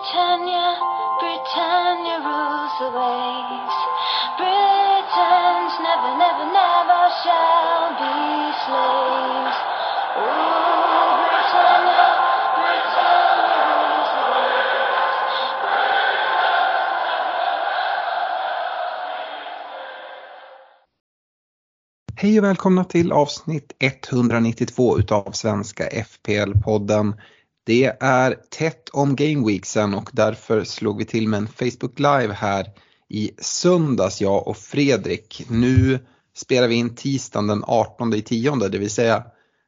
Britannia, Britannia rules the waves. Britons never, never, never shall be slaves. Oh, Britannia, Britannia rules the waves. Hej och välkomna till avsnitt 192 utav Svenska FPL-podden. Det är tätt om Gameweeksen och därför slog vi till med en Facebook Live här i söndags, jag och Fredrik. Nu spelar vi in tisdagen den 18 i tionde, det vill säga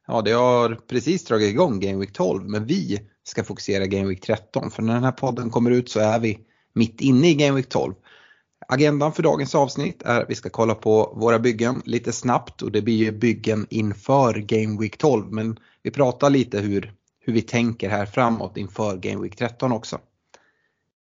ja, det har precis dragit igång Game Week 12 men vi ska fokusera Game Week 13 för när den här podden kommer ut så är vi mitt inne i Game Week 12. Agendan för dagens avsnitt är att vi ska kolla på våra byggen lite snabbt och det blir ju byggen inför Game Week 12 men vi pratar lite hur, hur vi tänker här framåt inför Game Week 13 också.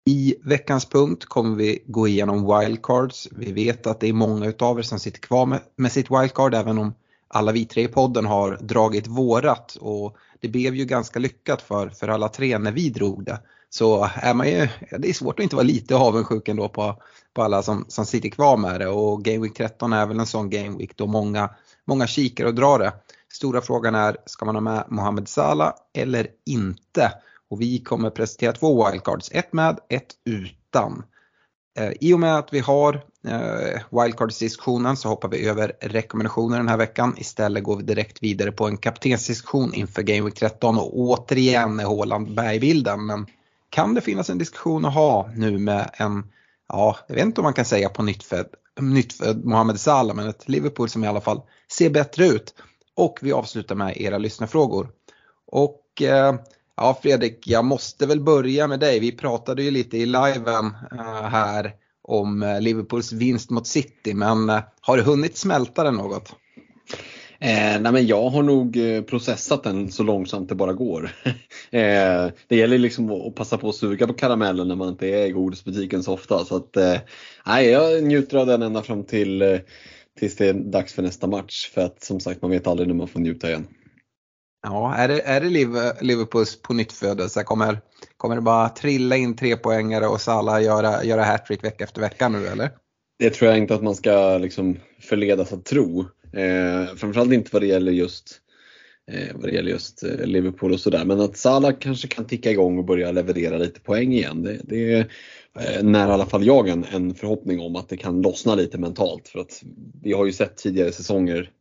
I veckans punkt kommer vi gå igenom wildcards. Vi vet att det är många utav er som sitter kvar med, med sitt wildcard även om alla vi tre i podden har dragit vårat och det blev ju ganska lyckat för, för alla tre när vi drog det. Så är man ju, det är svårt att inte vara lite avundsjuk ändå på, på alla som, som sitter kvar med det och Game Week 13 är väl en sån Game Week då många, många kikar och drar det. Stora frågan är, ska man ha med Mohamed Salah eller inte? Och vi kommer presentera två wildcards, ett med, ett utan. Eh, I och med att vi har eh, wildcards-diskussionen så hoppar vi över rekommendationer den här veckan. Istället går vi direkt vidare på en kaptensdiskussion inför Game Week 13 och återigen är Haaland med i bilden. Men kan det finnas en diskussion att ha nu med en, ja, jag vet inte om man kan säga på nyttfödd, nyttfödd Mohamed Salah, men ett Liverpool som i alla fall ser bättre ut. Och vi avslutar med era lyssnarfrågor. Och eh, ja Fredrik, jag måste väl börja med dig. Vi pratade ju lite i liven eh, här om eh, Liverpools vinst mot City, men eh, har du hunnit smälta den något? Eh, nej men jag har nog eh, processat den så långsamt det bara går. eh, det gäller liksom att passa på att suga på karamellen när man inte är i godisbutiken så ofta. Så att, eh, nej, jag njuter av den ända fram till eh, tills det är dags för nästa match. För att som sagt man vet aldrig när man får njuta igen. Ja, är det, är det Liverpools på nytt födelse? Kommer, kommer det bara trilla in tre poängare och Salah göra, göra hattrick vecka efter vecka nu eller? Det tror jag inte att man ska liksom förledas att tro. Eh, framförallt inte vad det gäller just, eh, vad det gäller just eh, Liverpool och sådär. Men att Salah kanske kan ticka igång och börja leverera lite poäng igen. Det, det Eh, när i alla fall jag en, en förhoppning om att det kan lossna lite mentalt. För att vi har ju sett tidigare säsonger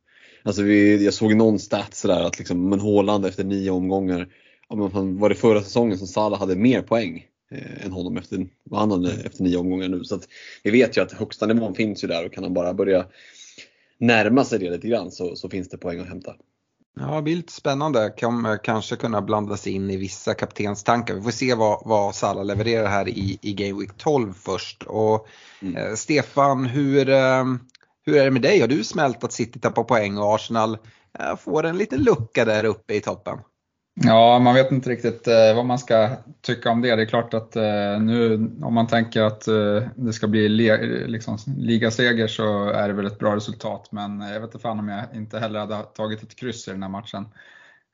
Alltså vi, jag såg någon stat sådär att liksom, men Håland efter nio omgångar, ja, men fan, var det förra säsongen som Salah hade mer poäng eh, än honom efter, vad han hade efter nio omgångar nu. Så att vi vet ju att högsta nivån finns ju där och kan han bara börja närma sig det lite grann så, så finns det poäng att hämta. Ja, det blir lite spännande. Kommer kanske kunna blandas in i vissa kaptenstankar. Vi får se vad, vad Salah levererar här i, i Game Week 12 först. Och, mm. eh, Stefan, hur, eh, hur är det med dig? Har du smält att City tappar poäng och Arsenal eh, får en liten lucka där uppe i toppen? Ja, man vet inte riktigt eh, vad man ska tycka om det. Det är klart att eh, nu om man tänker att eh, det ska bli le, liksom, ligaseger så är det väl ett bra resultat. Men jag vet inte fan om jag inte heller hade tagit ett kryss i den här matchen.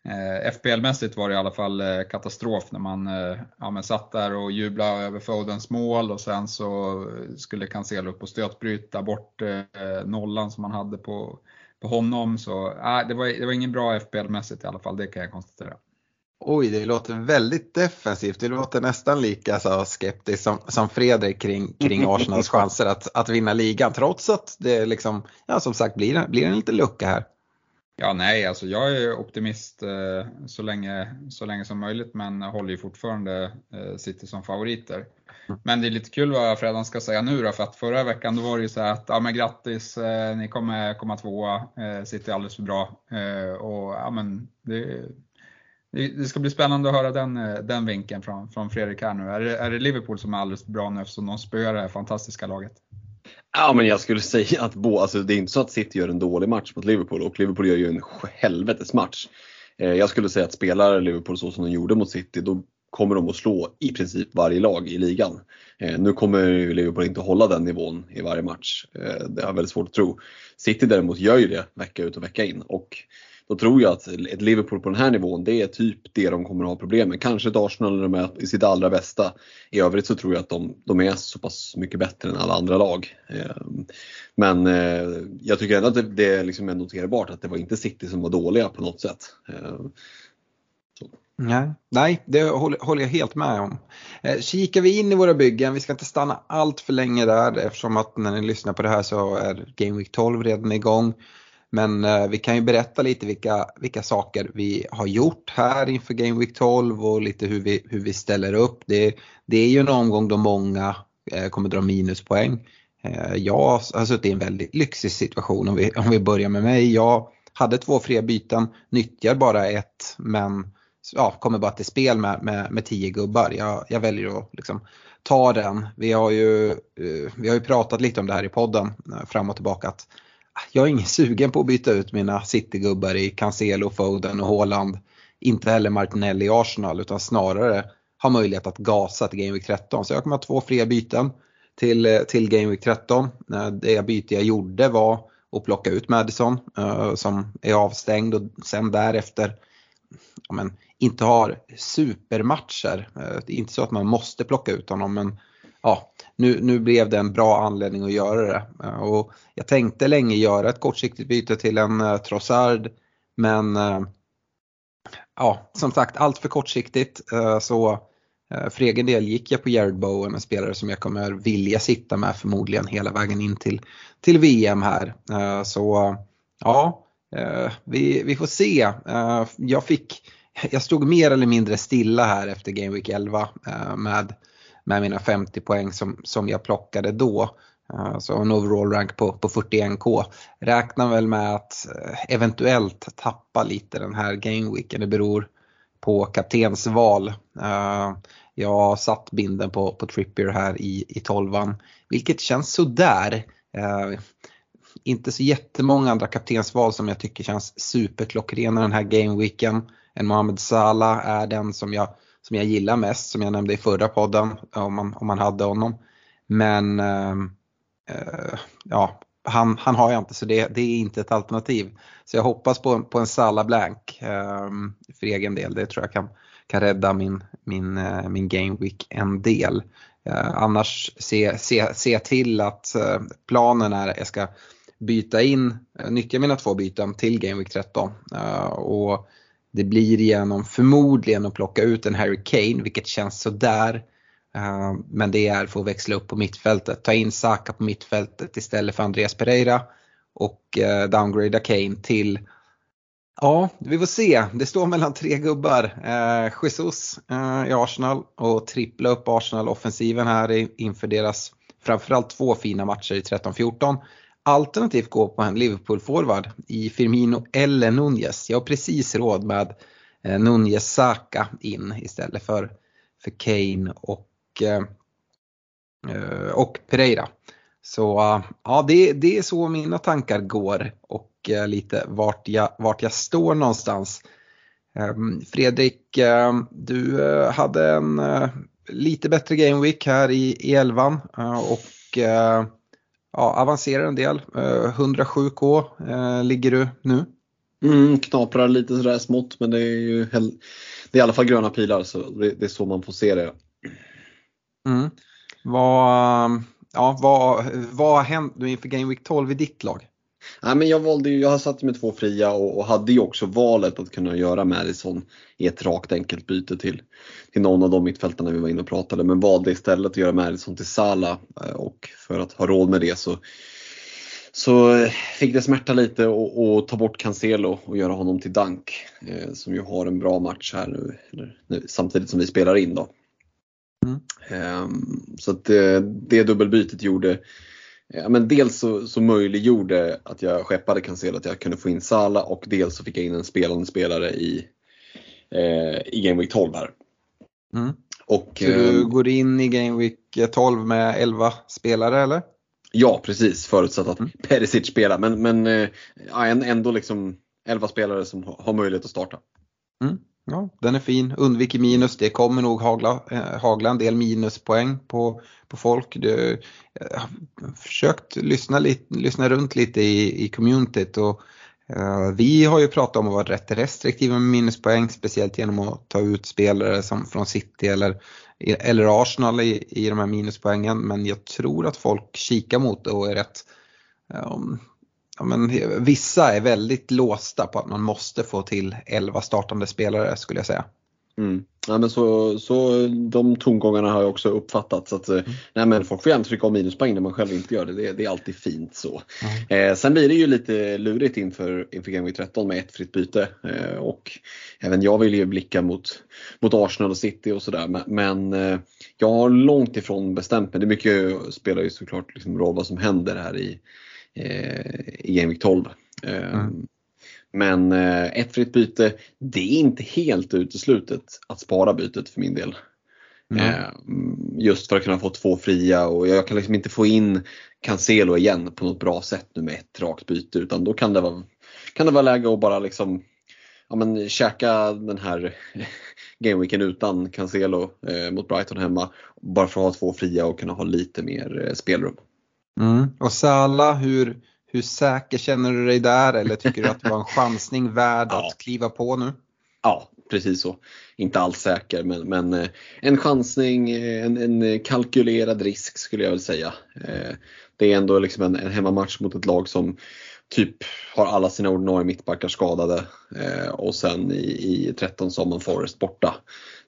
Eh, FPL-mässigt var det i alla fall eh, katastrof när man eh, ja, men satt där och jublade över Fodens mål och sen så skulle Cancelo upp och stötbryta bort eh, nollan som man hade på, på honom. Så eh, det, var, det var ingen bra FPL-mässigt i alla fall, det kan jag konstatera. Oj, det låter väldigt defensivt. Det låter nästan lika så skeptiskt som, som Fredrik kring, kring Arsenals chanser att, att vinna ligan. Trots att det liksom, ja, som sagt blir, blir en liten lucka här. Ja, nej, alltså jag är optimist eh, så, länge, så länge som möjligt men håller ju fortfarande eh, City som favoriter. Men det är lite kul vad Fredan ska säga nu då, för att förra veckan då var det ju så att, ja men grattis, eh, ni kommer komma tvåa, eh, City är alldeles för bra. Eh, och ja men det, det ska bli spännande att höra den, eh, den vinkeln från, från Fredrik här nu. Är det, är det Liverpool som är alldeles för bra nu eftersom de spöar det här fantastiska laget? Ja men jag skulle säga att bo, alltså, det är inte så att City gör en dålig match mot Liverpool och Liverpool gör ju en helvetes match. Eh, jag skulle säga att spelar Liverpool så som de gjorde mot City då kommer de att slå i princip varje lag i ligan. Eh, nu kommer Liverpool inte hålla den nivån i varje match. Det har jag väldigt svårt att tro. City däremot gör ju det vecka ut och vecka in och då tror jag att ett Liverpool på den här nivån, det är typ det de kommer att ha problem med. Kanske ett Arsenal när de är i sitt allra bästa. I övrigt så tror jag att de, de är så pass mycket bättre än alla andra lag. Ehm, men eh, jag tycker ändå att det, liksom är noterbart att det var inte City som var dåliga på något sätt. Ehm, nej, nej, det håller jag helt med om. Eh, kikar vi in i våra byggen, vi ska inte stanna allt för länge där eftersom att när ni lyssnar på det här så är Game Week 12 redan igång. Men eh, vi kan ju berätta lite vilka, vilka saker vi har gjort här inför Game Week 12 och lite hur vi, hur vi ställer upp. Det, det är ju en omgång då många eh, kommer dra minuspoäng. Eh, jag har suttit i en väldigt lyxig situation om vi, om vi börjar med mig. Jag hade två fria byten, nyttjar bara ett men ja, kommer bara till spel med, med, med tio gubbar. Jag, jag väljer att liksom, ta den. Vi har, ju, eh, vi har ju pratat lite om det här i podden eh, fram och tillbaka. Att, jag är ingen sugen på att byta ut mina City-gubbar i Cancelo, Foden och Haaland. Inte heller Martinelli i Arsenal utan snarare ha möjlighet att gasa till Game Week 13. Så jag kommer ha två fria byten till, eh, till Game Week 13. Eh, det byte jag gjorde var att plocka ut Madison eh, som är avstängd och sen därefter ja, men, inte har supermatcher. Det är inte så att man måste plocka ut honom men ja, nu, nu blev det en bra anledning att göra det. Eh, och jag tänkte länge göra ett kortsiktigt byte till en uh, Trossard men uh, ja, som sagt allt för kortsiktigt. Uh, så för egen del gick jag på Jared Bowen, en spelare som jag kommer vilja sitta med förmodligen hela vägen in till, till VM här. Så ja, vi, vi får se. Jag fick jag stod mer eller mindre stilla här efter Game Week 11 med, med mina 50 poäng som, som jag plockade då. Eh, så en overall rank på, på 41k. Räknar väl med att eh, eventuellt tappa lite den här gameweeken. Det beror på kaptensval. Eh, jag har satt binden på, på Trippier här i, i 12 vilket känns sådär. Inte så jättemånga andra kaptensval som jag tycker känns superklockrena den här gameweeken en Mohamed Salah är den som jag, som jag gillar mest, som jag nämnde i förra podden, om man, om man hade honom. Men ehm, eh, ja, han, han har jag inte så det, det, är inte ett alternativ. Så jag hoppas på, på en Salla blank eh, för egen del. Det tror jag kan, kan rädda min, min, eh, min game week en del. Eh, annars se, se, se till att eh, planen är att jag ska byta in, nyttja mina två byten till Game Week 13. Eh, och det blir genom förmodligen att plocka ut en Harry Kane, vilket känns sådär. Eh, men det är för att växla upp på mittfältet. Ta in Saka på mittfältet istället för Andreas Pereira och eh, downgrada Kane till Ja, vi får se. Det står mellan tre gubbar. Eh, Jesus eh, i Arsenal och trippla upp Arsenal-offensiven här inför deras framförallt två fina matcher i 13-14 alternativt gå på en Liverpool-forward i Firmino eller Nunez. Jag har precis råd med eh, Nunez Saka in istället för, för Kane och, eh, eh, och Pereira. Så ja, det, det är så mina tankar går och lite vart jag, vart jag står någonstans. Ehm, Fredrik, du hade en lite bättre game week här i, i elvan och ja, avancerar en del. 107k eh, ligger du nu. Mm, knaprar lite sådär smått men det är ju det är i alla fall gröna pilar så det, det är så man får se det. Mm. Vad, ja, vad, vad har hänt nu inför Game Week 12 i ditt lag? Nej, men jag, valde ju, jag har satt med två fria och, och, hade ju också valet att kunna göra Madison i ett rakt enkelt byte till, till någon av de mittfältarna vi var inne och pratade men valde istället att göra Madison till Sala eh, och för att ha råd med det så så fick det smärta lite och, och ta bort Cancelo och göra honom till Dunk eh, som ju har en bra match här nu, nu samtidigt som vi spelar in då. Mm. Eh, så att det, det dubbelbytet gjorde Ja, men dels så, så möjliggjorde att jag skeppade Cancelo att jag kunde få in Sala och dels så fick jag in en spelande spelare i, eh, i Game Week 12 här. Mm. Och, så du eh, går in i Game Week 12 med 11 spelare eller? Ja precis, förutsatt att mm. Perisic spelar men, men eh, ändå liksom 11 spelare som har möjlighet att starta. Mm. Ja, den är fin. Undviker minus. Det kommer nog hagla, eh, hagla en del minuspoäng på, på folk. Du, jag har försökt lyssna, lite, lyssna runt lite i, i communityt och Eh, vi har ju pratat om att vara rätt restriktiva med minuspoäng, speciellt genom att ta ut spelare som från City eller, eller Arsenal i, i de här minuspoängen. Men jag tror att folk kikar mot det och är rätt um, ja, men vissa är väldigt låsta på att man måste få till 11 startande spelare skulle jag säga. Mm. Ja, men så, så de tongångarna har jag också uppfattat. Så att, mm. nej, men folk får gärna trycka om minuspoäng när man själv inte gör det. Det, det är alltid fint så. Mm. Eh, sen blir det ju lite lurigt inför, inför Game Week 13 med ett fritt byte. Eh, och även jag vill ju blicka mot, mot Arsenal och City och sådär. Men, men eh, jag har långt ifrån bestämt mig. Det är mycket spelar ju såklart liksom roll vad som händer här i, eh, i Game Week 12. Eh, mm. Men eh, ett fritt byte, det är inte helt uteslutet att spara bytet för min del. Mm. Just för att kunna få två fria och jag kan liksom inte få in Cancelo igen på något bra sätt nu med ett rakt byte utan då kan det vara, kan det vara läge att bara liksom ja, men, käka den här gameweeken utan Cancelo eh, mot Brighton hemma. Bara för att ha två fria och kunna ha lite mer eh, spelrum. Mm. Och Sala, hur, hur säker känner du dig där eller tycker du att det var en chansning värd ja. att kliva på nu? Ja, precis så. Inte alls säker men, men eh, en chansning, eh, en, en, kalkylerad risk skulle jag väl säga. Eh, det är ändå liksom en, en hemmamatch mot ett lag som typ har alla sina ordinarie mittbackar skadade eh, och sen i, i 13 så har man Forrest borta.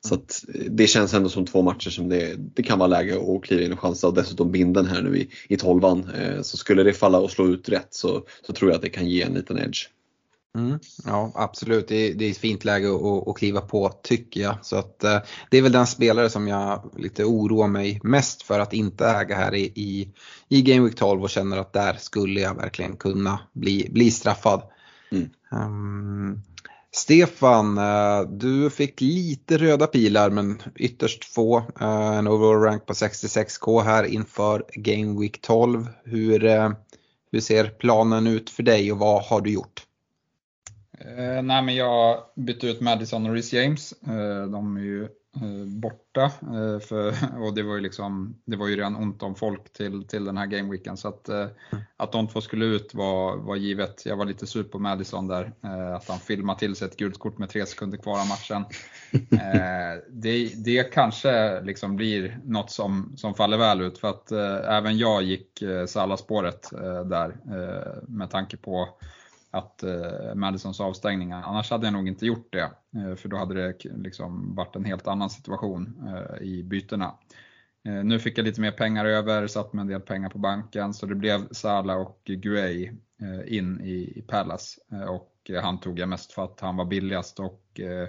Så att eh, det känns ändå som två matcher som det, det kan vara läge att kliva in och chansa och dessutom binden här nu i, i tolvan. Eh, så skulle det falla och slå ut rätt så, så tror jag att det kan ge en liten edge. Mm, ja absolut, det är, det är ett fint läge att, att kliva på tycker jag. Så att, eh, det är väl den spelare som jag lite oroar mig mest för att inte äga här i, i, i Game Week 12 och känner att där skulle jag verkligen kunna bli, bli straffad. Mm. Um, Stefan, eh, du fick lite röda pilar men ytterst få. Eh, en overall rank på 66k här inför Game Week 12. Hur, hur ser planen ut för dig och vad har du gjort? Eh, nej men jag bytte ut Madison och Rhys James. Eh, de är ju Eh, borta. Eh, för, och det var ju liksom, det var ju redan ont om folk till, till den här gameweeken så att, eh, mm. att de två skulle ut var, var givet. Jag var lite sur på Madison där, att han filmade till sig ett gult kort med tre sekunder kvar av matchen. Det, det kanske liksom blir något som, som faller väl ut för att även jag gick Salah-spåret där med tanke på att eh, Madisons avstängningar. Annars hade jag nog inte gjort det, eh, för då hade det liksom varit en helt annan situation eh, i bytena. Eh, nu fick jag lite mer pengar över, satt med en del pengar på banken, så det blev Sala och Guay eh, in i, i Palace. Eh, och han tog jag mest för att han var billigast och eh,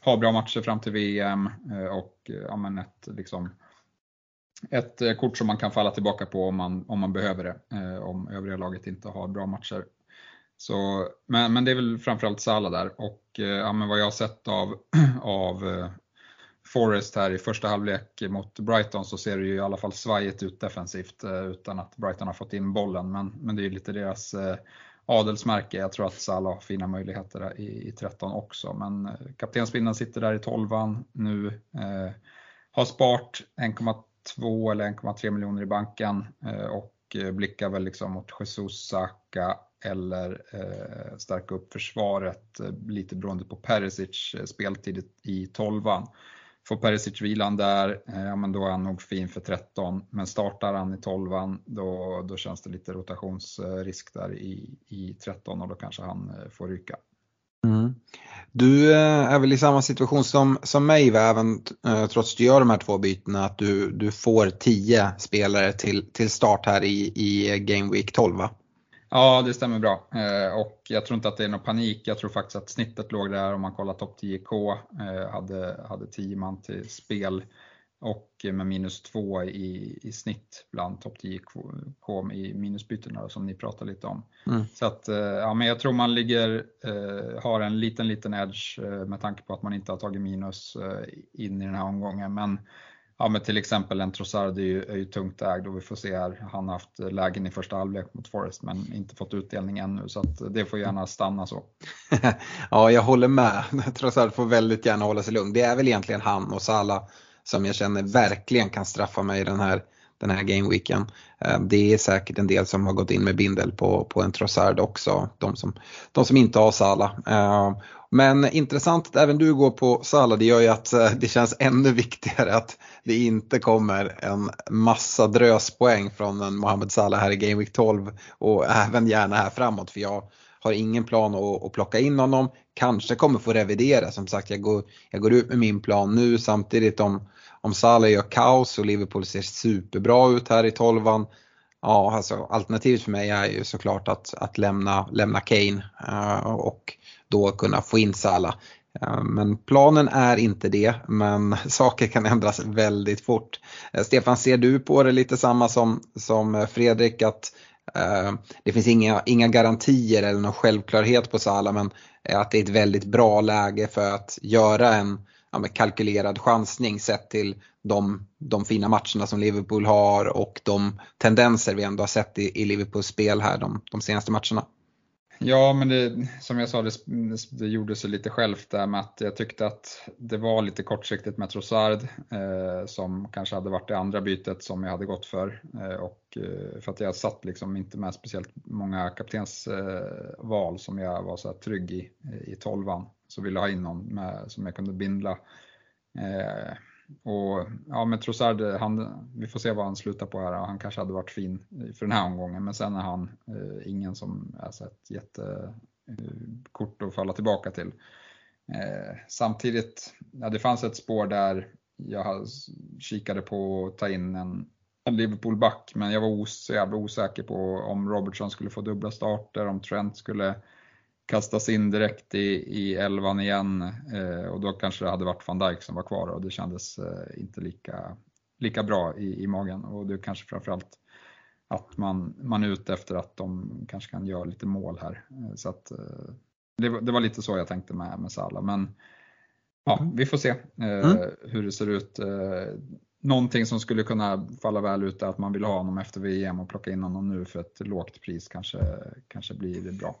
har bra matcher fram till VM eh, och eh, ja, men ett, liksom, ett kort som man kan falla tillbaka på om man, om man behöver det, om övriga laget inte har bra matcher så, men, men det är väl framförallt Salah där och eh, ja, men vad jag har sett av, av eh, Forest här i första halvlek mot Brighton så ser det ju i alla fall svajigt ut defensivt eh, utan att Brighton har fått in bollen. Men, men det är ju lite deras adelsmärke. Jag tror att Salah har fina möjligheter i, i 13 också. Men kaptensbindeln sitter där i 12 nu. Eh, har spart 1,2 eller 1,3 miljoner i banken eh, och blickar väl liksom mot Jesus, Saka, eller eh, stärka upp försvaret eh, lite beroende på Perisic eh, speltid i 12 Får Perisic vilan där, eh, ja men då är han nog fin för 13. Men startar han i 12 då, då känns det lite rotationsrisk där i, i 13 och då kanske han eh, får ryka. Mm. Du eh, är väl i samma situation som, som mig, även trots att du gör de här två bytena, att du, du får 10 spelare till, till start här i, i Game Week 12 va? Ja, det stämmer bra. Eh, och jag tror inte att det är någon panik. Jag tror faktiskt att snittet låg där om man kollar topp 10K, eh, hade, hade 10 man till spel och med minus 2 i, i snitt bland topp 10K i minusbytena som ni pratade lite om. Mm. Så att, eh, ja, men jag tror man ligger, har en liten, liten edge med tanke på att man inte har tagit minus in i den här omgången. Men Ja men till exempel en Trossard är ju, är ju tungt ägd och vi får se här, han har haft lägen i första halvlek mot Forest men inte fått utdelning ännu så att det får gärna stanna så. ja jag håller med, Trossard får väldigt gärna hålla sig lugn. Det är väl egentligen han och Sala som jag känner verkligen kan straffa mig i den här den här gameweeken. Eh, det är säkert en del som har gått in med bindel på, på en Trossard också, de som, de som inte har Sala. Eh, men intressant att även du går på Salah, det gör ju att eh, det känns ännu viktigare att det inte kommer en massa dröspoäng från en Mohamed Salah här i Game Week 12 och även gärna här framåt för jag har ingen plan att, att plocka in honom. Kanske kommer få revidera, som sagt jag går, jag går ut med min plan nu samtidigt om, om Salah gör kaos och Liverpool ser superbra ut här i 12 Ja, alltså alternativet för mig är ju såklart att, att lämna, lämna Kane uh, och då kunna få in Salah. Eh, men planen är inte det, men saker kan ändras väldigt fort. Eh, Stefan, ser du på det lite samma som, som Fredrik att Eh, det finns inga, inga garantier eller någon självklarhet på Salah men eh, att det är ett väldigt bra läge för att göra en ja, kalkylerad chansning sett till de, de fina matcherna som Liverpool har och de tendenser vi ändå har sett i, i Liverpools spel här de, de senaste matcherna. Ja, men det, som jag sa, det, det gjorde sig lite självt där med att jag tyckte att det var lite kortsiktigt med Trossard eh, som kanske hade varit det andra bytet som jag hade gått för. Eh, och eh, för att jag satt liksom inte med speciellt många kaptensval eh, som jag var så trygg i, i tolvan. Så ville jag ha in någon med, som jag kunde bindla. Eh, och ja, men Trossard, han, vi får se vad han slutar på här. Han kanske hade varit fin för den här omgången, men sen är han eh, ingen som är så ett jättekort eh, att falla tillbaka till. Eh, samtidigt, ja, det fanns ett spår där jag kikade på att ta in en, en Liverpool-back, men jag var os, så jävla osäker på om Robertson skulle få dubbla starter, om Trent skulle kastas in direkt i, i elvan igen eh, och då kanske det hade varit van Dijk som var kvar och det kändes eh, inte lika, lika bra i, i magen och det är kanske framförallt att man, man är ute efter att de kanske kan göra lite mål här. Eh, så att, eh, det, det, var lite så jag tänkte med, med Salah men ja, mm. vi får se eh, mm. hur det ser ut. Eh, någonting som skulle kunna falla väl ut är att man vill ha honom efter VM och plocka in honom nu för ett lågt pris kanske, kanske blir bra.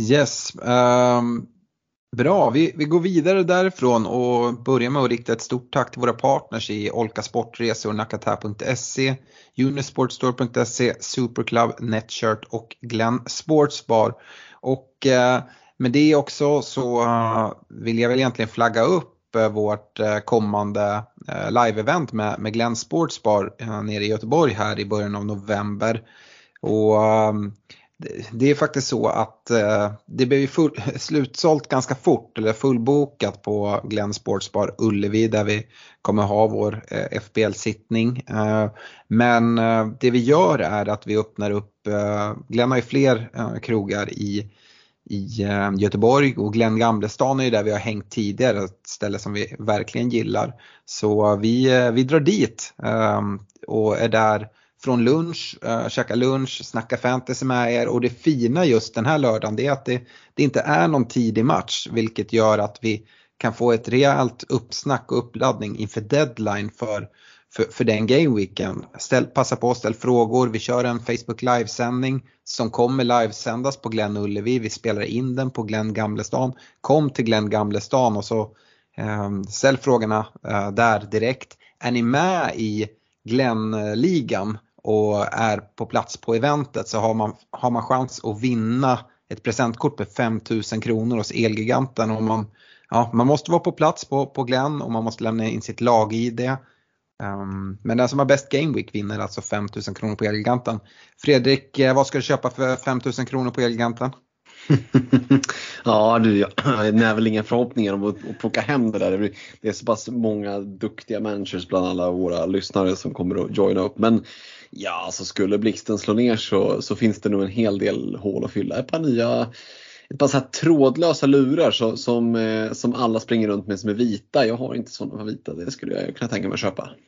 Yes. Um, bra, vi, vi går vidare därifrån och börjar med att rikta ett stort tack till våra partners i Olka Sportresor, Nakata.se, Unisportstore.se, Superclub, Netshirt och Glenn Sportsbar. Och uh, med det också så uh, vill jag väl egentligen flagga upp eh, vårt kommande live-event med, med Glenn Sportsbar nere i Göteborg här i början av november. Och ehm, det är faktiskt så att eh, det blev full, slutsålt ganska fort, eller fullbokat på Glenn Sportsbar Ullevi där vi kommer ha vår eh, FBL-sittning. Eh, men eh, det vi gör är att vi öppnar upp, eh, Glenn har ju fler eh, krogar i, i eh, Göteborg och Glenn Gamlestan är ju där vi har hängt tidigare, ett ställe som vi verkligen gillar. Så vi, eh, vi drar dit eh, och är där från lunch, äh, käka lunch, snacka fantasy med er och det fina just den här lördagen det är att det, det inte är någon tidig match vilket gör att vi kan få ett rejält uppsnack och uppladdning inför deadline för, för, för den gameweeken. Ställ, passa på att ställa frågor, vi kör en Facebook livesändning som kommer livesändas på Glenn Ullevi, vi spelar in den på Glenn Gamlestan. Kom till Glenn Gamlestan och så um, ställ frågorna uh, där direkt. Är ni med i Glenn-ligan och är på plats på eventet så har man, har man chans att vinna ett presentkort med 5000 kronor hos Elgiganten. Och man, ja, man måste vara på plats på, på Glenn och man måste lämna in sitt lag-id. Um, ehm, men den som har bäst Game Week vinner alltså 5000 kronor på Elgiganten. Fredrik, eh, vad ska du köpa för 5000 kronor på Elgiganten? ja du, jag har väl inga förhoppningar om att, att plocka hem det där. Det är så pass många duktiga managers bland alla våra lyssnare som kommer att joina upp. Men Ja, alltså skulle blixten slå ner så, så finns det nog en hel del hål att fylla. Ett par nya ett par så här trådlösa lurar så, som, eh, som alla springer runt med som är vita. Jag har inte sådana vita, det skulle jag kunna tänka mig att köpa.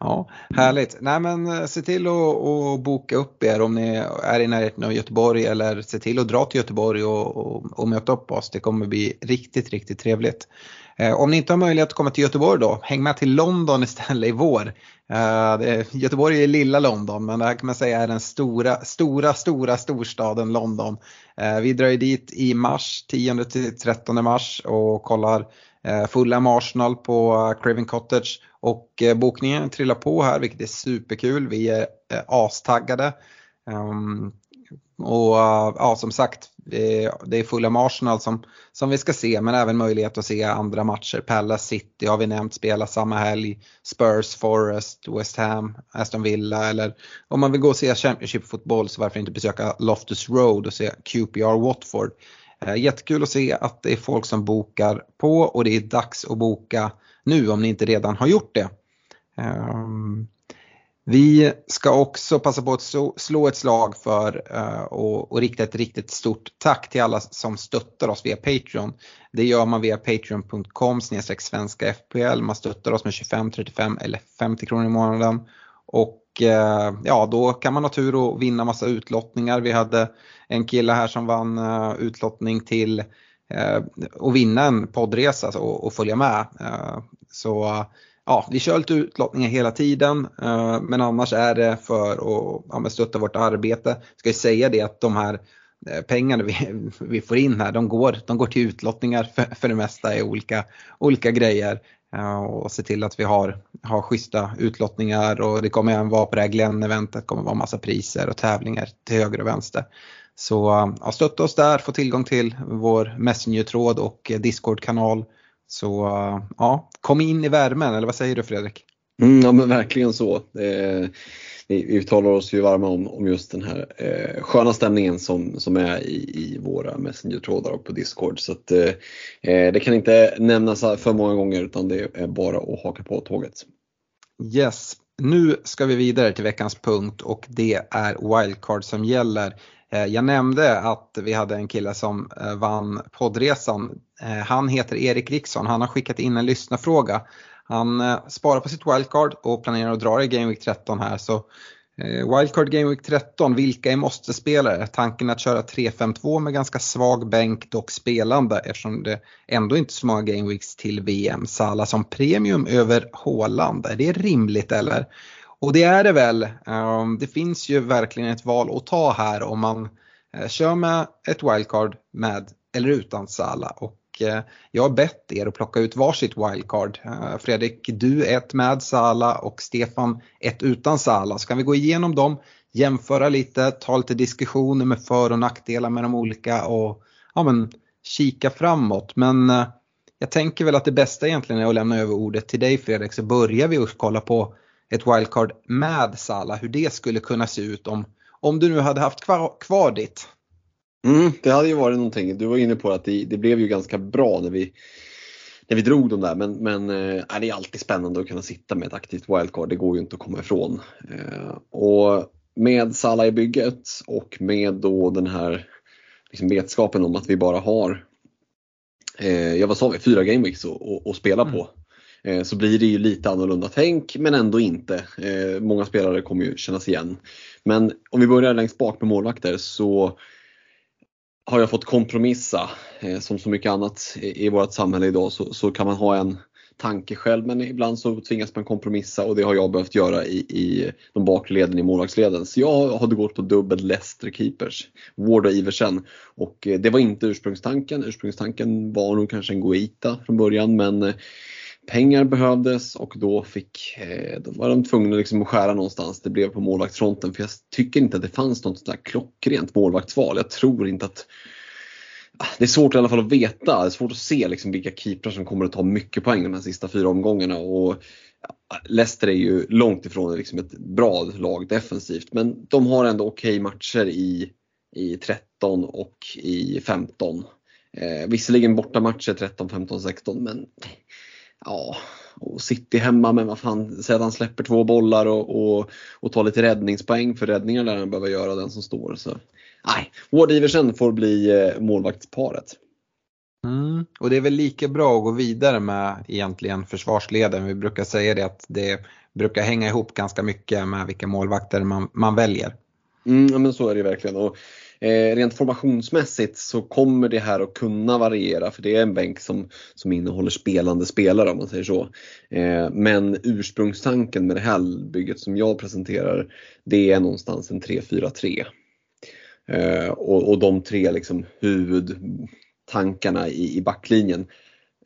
Ja, härligt. Nej men eh, se till att boka upp er om ni är i närheten av Göteborg eller se till att dra till Göteborg och, och, och möta upp oss. Det kommer bli riktigt, riktigt trevligt. Eh, om ni inte har möjlighet att komma till Göteborg då, häng med till London istället i vår. Eh, Göteborg är lilla London men det här kan man säga är den stora, stora, stora storstaden London. Eh, vi drar ju dit i mars, 10-13 mars och kollar Fulham Arsenal på Craven Cottage och bokningen trillar på här vilket är superkul. Vi är astaggade. Ehm, och eh, ja, som sagt, det är Fulham Arsenal som, som vi ska se men även möjlighet att se andra matcher. Palace City har vi nämnt spelar samma helg. Spurs, Forest, West Ham, Aston Villa eller om man vill gå och se Championship-fotboll så varför inte besöka Loftus Road och se QPR Watford. Eh, jättekul att se att det är folk som bokar på och det är dags att boka nu om ni inte redan har gjort det. Ehm, vi ska också passa på att slå ett slag för eh, och, rikta ett riktigt stort tack till alla som stöttar oss via Patreon. Det gör man via patreon.com svenska FPL. Man stöttar oss med 25, 35 eller 50 kronor i månaden. Och eh, ja, då kan man ha tur och vinna massa utlottningar. Vi hade en kille här som vann eh, utlottning till att vinna en poddresa och, och följa med. så ja, vi kör lite utlottningar hela tiden eh, men annars är det för att ja, stötta vårt arbete. Ska jag säga det att de här eh, pengarna vi, vi får in här de går, de går till utlottningar för, för det mesta i olika, olika grejer. Eh, och se till att vi har, har schyssta utlottningar och det kommer även vara på det här Glenn-eventet, det kommer vara massa priser och tävlingar till höger och vänster. Så ja, stötta oss där, få tillgång till vår Messenger-tråd och Discord-kanal så ja, kom in i värmen, eller vad säger du Fredrik? Mm, ja men verkligen så. Eh, vi, talar oss ju varma om, om just den här eh, sköna stämningen som, som är i, i våra Messenger-trådar och på Discord. Så att, eh, eh det kan inte nämnas för många gånger utan det är bara att haka på tåget. Yes, nu ska vi vidare till veckans punkt och det är wildcard som gäller. Eh, jag nämnde att vi hade en kille som eh, vann poddresan. Eh, han heter Erik Riksson, han har skickat in en lyssnarfråga. Han sparar på sitt wildcard och planerar att dra i Game Week 13 här. Så Wildcard Game Week 13, vilka är måste-spelare? Tanken att köra 3-5-2 med ganska svag bänk dock spelande eftersom det ändå inte är så många Game Weeks till VM. Sala som premium över Håland, är det rimligt eller? Och det är det väl. Ehm, det finns ju verkligen ett val att ta här om man eh, kör med ett wildcard med eller utan Sala. Och eh, jag har bett er att plocka ut varsitt wildcard. Eh, Fredrik, du ett med Sala och Stefan ett utan Sala. Så kan vi gå igenom dem, jämföra lite, ta lite diskussioner med för och nackdelar med de olika och ja, men, kika framåt. Men jag tänker väl att det bästa egentligen är att lämna över ordet till dig Fredrik så börjar vi att kolla på ett wildcard med Salah, hur det skulle kunna se ut om, om du nu hade haft kvar, kvar ditt. Mm, det hade ju varit någonting. Du var inne på att det, det blev ju ganska bra när vi, när vi drog dem där men, men äh, det är alltid spännande att kunna sitta med ett aktivt wildcard. Det går ju inte att komma ifrån. Äh, och med Salah i bygget och med då den här liksom vetskapen om att vi bara har eh, ja vad sa vi, fyra gameweeks att spela mm. på. Eh, så blir det ju lite annorlunda tänk men ändå inte. Eh, många spelare kommer ju kännas igen. Men om vi börjar längst bak med målvakter så har jag fått kompromissa. Eh, som så mycket annat i vårt samhälle idag så, så kan man ha en tanke själv men ibland så tvingas man kompromissa och det har jag behövt göra i, i de bakre leden i målvaktsleden. Så jag hade gått på dubbel Leicester keepers, Ward och Iversen. Och det var inte ursprungstanken. Ursprungstanken var nog kanske en Goita från början men pengar behövdes och då, fick, eh, då var de tvungna liksom att skära någonstans. Det blev på målvaktsfronten för jag tycker inte att det fanns något sånt klockrent målvaktsval. Jag tror inte att ah, det är svårt i alla fall att veta, det är svårt att se liksom vilka keeprar som kommer att ta mycket poäng de här sista fyra omgångarna. Och Leicester är ju långt ifrån liksom ett bra lag defensivt men de har ändå okej okay matcher i, i 13 och i 15. Eh, visserligen bortamatcher 13, 15, 16 men ja, och City hemma men vad fan, säg att han släpper två bollar och, och, och tar lite räddningspoäng för räddningar där han behöver göra den som står. Så, nej, Ward Iversen får bli eh, målvaktsparet. Mm. Och det är väl lika bra att gå vidare med egentligen försvarsleden. Vi brukar säga det att det brukar hänga ihop ganska mycket med vilka målvakter man, man väljer. Mm, men så är det verkligen. Och, eh, rent formationsmässigt så kommer det här att kunna variera för det är en bänk som, som innehåller spelande spelare om man säger så. Eh, men ursprungstanken med det här bygget som jag presenterar det är någonstans en 3-4-3. Eh, och, och de tre liksom huvudtankarna i, i backlinjen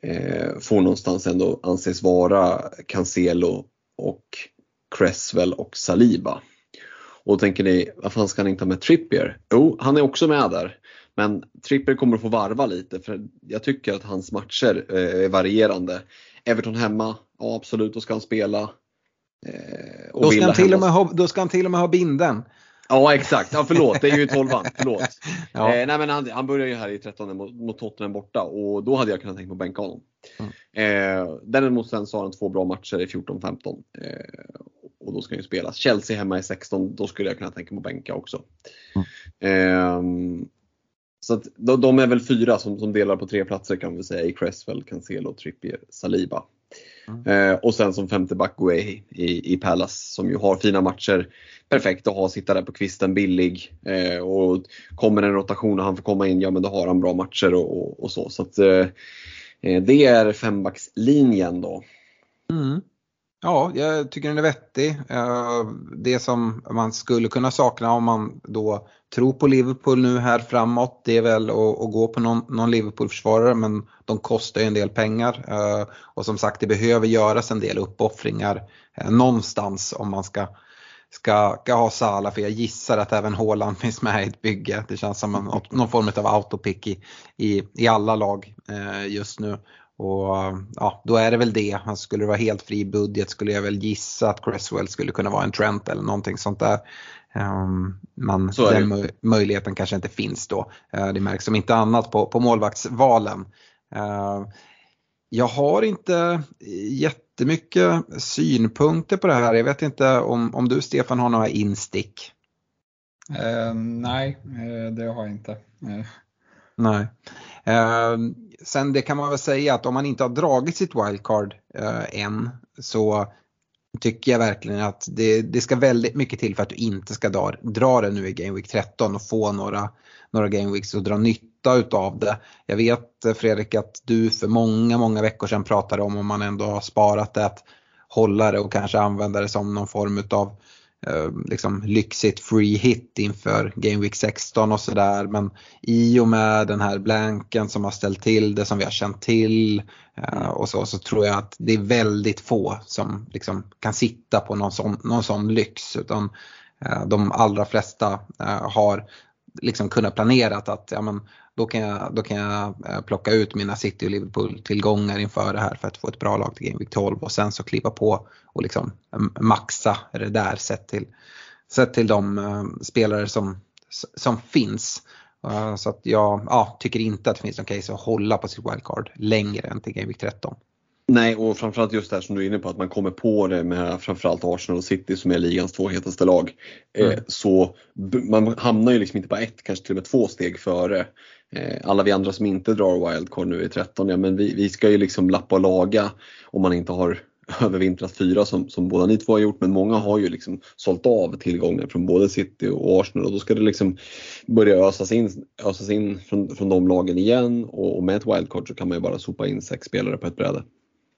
eh, får någonstans ändå anses vara Cancelo och Cresswell och Saliba. Och då tänker ni, vad fan ska han inte ha med Trippier? Jo, han är också med där. Men Trippier kommer att få varva lite för jag tycker att hans matcher eh, är varierande. Everton hemma, ja absolut, då ska han spela. Eh, då, ska han till och med ha, då ska han till och med ha binden. Ja exakt, ja, förlåt det är ju 12 förlåt. ja. eh, nej, men han, han börjar ju här i 13 mot, mot Tottenham borta och då hade jag kunnat tänka på att bänka honom. Mm. Eh, däremot sen så har han två bra matcher i 14-15 eh, och då ska han ju spelas. Chelsea hemma i 16, då skulle jag kunna tänka mig att bänka också. Mm. Eh, så att de, de, är väl fyra som, som delar på tre platser kan vi säga i Cresswell, Cancelo, Trippier, Saliba. Mm. Eh, och sen som femte back Guehi i, i Palace som ju har fina matcher. Perfekt att ha, sitta där på kvisten billig. Eh, och kommer en rotation och han får komma in, ja men då har han bra matcher och, och, och så. så att, eh, eh det är fembackslinjen då. Mm. Ja, jag tycker den är vettig. Eh, det som man skulle kunna sakna om man då tror på Liverpool nu här framåt det är väl att, att gå på någon, någon Liverpool-försvarare men de kostar ju en del pengar. Eh, och som sagt det behöver göras en del uppoffringar eh, någonstans om man ska ska, ska ha Sala för jag gissar att även Haaland finns med i ett bygge. Det känns som en, någon form av autopick i, i, i alla lag just nu. Och ja, då är det väl det. Skulle det vara helt fri budget skulle jag väl gissa att Cresswell skulle kunna vara en Trent eller någonting sånt där. Um, men den möjligheten kanske inte finns då. Uh, det märks som inte annat på, på målvaktsvalen. Uh, jag har inte jättemycket synpunkter på det här. Jag vet inte om, om du Stefan har några instick? Uh, nej, det har jag inte. Nej. Sen det kan man väl säga att om man inte har dragit sitt wildcard eh, än så tycker jag verkligen att det, det, ska väldigt mycket till för att du inte ska dra, dra det nu i Game Week 13 och få några, några Game Weeks och dra nytta utav det. Jag vet eh, Fredrik att du för många, många veckor sedan pratade om om man ändå har sparat det att hålla det och kanske använda det som någon form utav Eh, liksom lyxigt free hit inför Game Week 16 och sådär. Men i och med den här blanken som har ställt till det som vi har känt till eh, och så, så tror jag att det är väldigt få som liksom kan sitta på någon sån, någon sån lyx. Utan eh, de allra flesta har liksom kunnat planera att ja, men, då kan jag, då kan jag eh, plocka ut mina City och Liverpool-tillgångar inför det här för att få ett bra lag till Game Week 12 och sen så kliva på och liksom eh, maxa det där sett till, sett till de uh, spelare som, som finns. Uh, så att jag ja, tycker inte att det finns någon case att hålla på sitt wildcard längre än till Game Week 13. Nej, och framförallt just det här som du är inne på att man kommer på det med framförallt Arsenal och City som är ligans två hetaste lag. Mm. så man hamnar ju liksom inte bara ett, kanske till och med två steg före Eh, alla vi andra som inte drar wildcard nu i 13, ja men vi, vi ska ju liksom lappa och laga om man inte har övervintrat fyra som, som båda ni två har gjort men många har ju liksom sålt av tillgångar från både City och Arsenal och då ska det liksom börja ösas in, ösas in från, från de lagen igen och, och med ett wildcard så kan man ju bara sopa in sex spelare på ett bräde.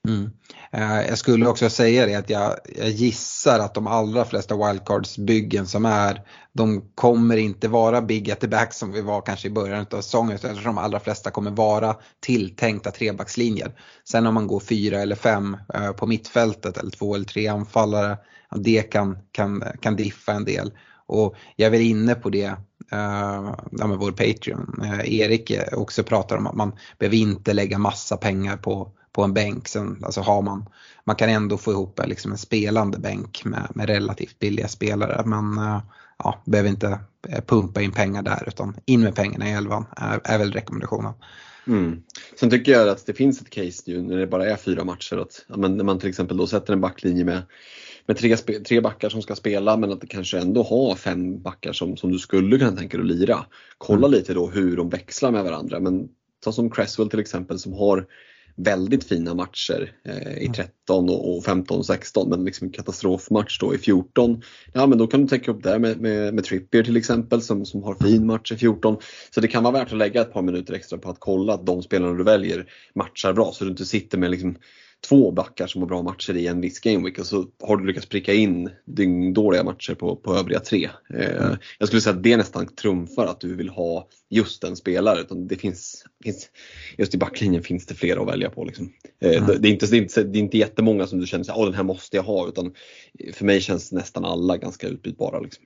Mm. Eh, jag skulle också säga det att jag, jag, gissar att de allra flesta wildcards-byggen som är, de kommer inte vara big at the back som vi var kanske i början av säsongen utan de allra flesta kommer vara tilltänkta trebackslinjer. Sen om man går fyra eller fem eh, på mittfältet eller två eller tre anfallare, det kan, kan, kan diffa en del. Och jag är väl inne på det Uh, ja, med vår Patreon. Uh, Erik eh, också pratar om att man behöver inte lägga massa pengar på på en bänk. Sen, alltså har man, man kan ändå få ihop liksom en spelande bänk med, med relativt billiga spelare. Men eh, ja, behöver inte eh, pumpa in pengar där utan in med pengarna i elvan är, är väl rekommendationen. Mm. Sen tycker jag att det finns ett case nu när det bara är fyra matcher. Att, men när man till exempel då sätter en backlinje med med tre, tre backar som ska spela men att det kanske ändå har fem backar som, som du skulle kunna tänka dig att lira. Kolla mm. lite då hur de växlar med varandra. Men ta som Cresswell till exempel som har väldigt fina matcher eh, i 13 mm. och 15 och 16 men liksom en katastrofmatch då i 14. Ja men då kan du täcka upp där med, med, med Trippier till exempel som, som har fin match i 14. Så det kan vara värt att lägga ett par minuter extra på att kolla att de spelarna du väljer matchar bra så du inte sitter med liksom två backar som har bra matcher i en viss gameweek och så har du lyckats pricka in dyngdåliga matcher på, på övriga tre. Eh, mm. Jag skulle säga att det nästan trumfar att du vill ha just en spelare. Utan det finns, finns, just i backlinjen finns det flera att välja på. Liksom. Eh, mm. det, det, är inte, det, är inte, det är inte jättemånga som du känner att den här måste jag ha. Utan för mig känns nästan alla ganska utbytbara. Liksom.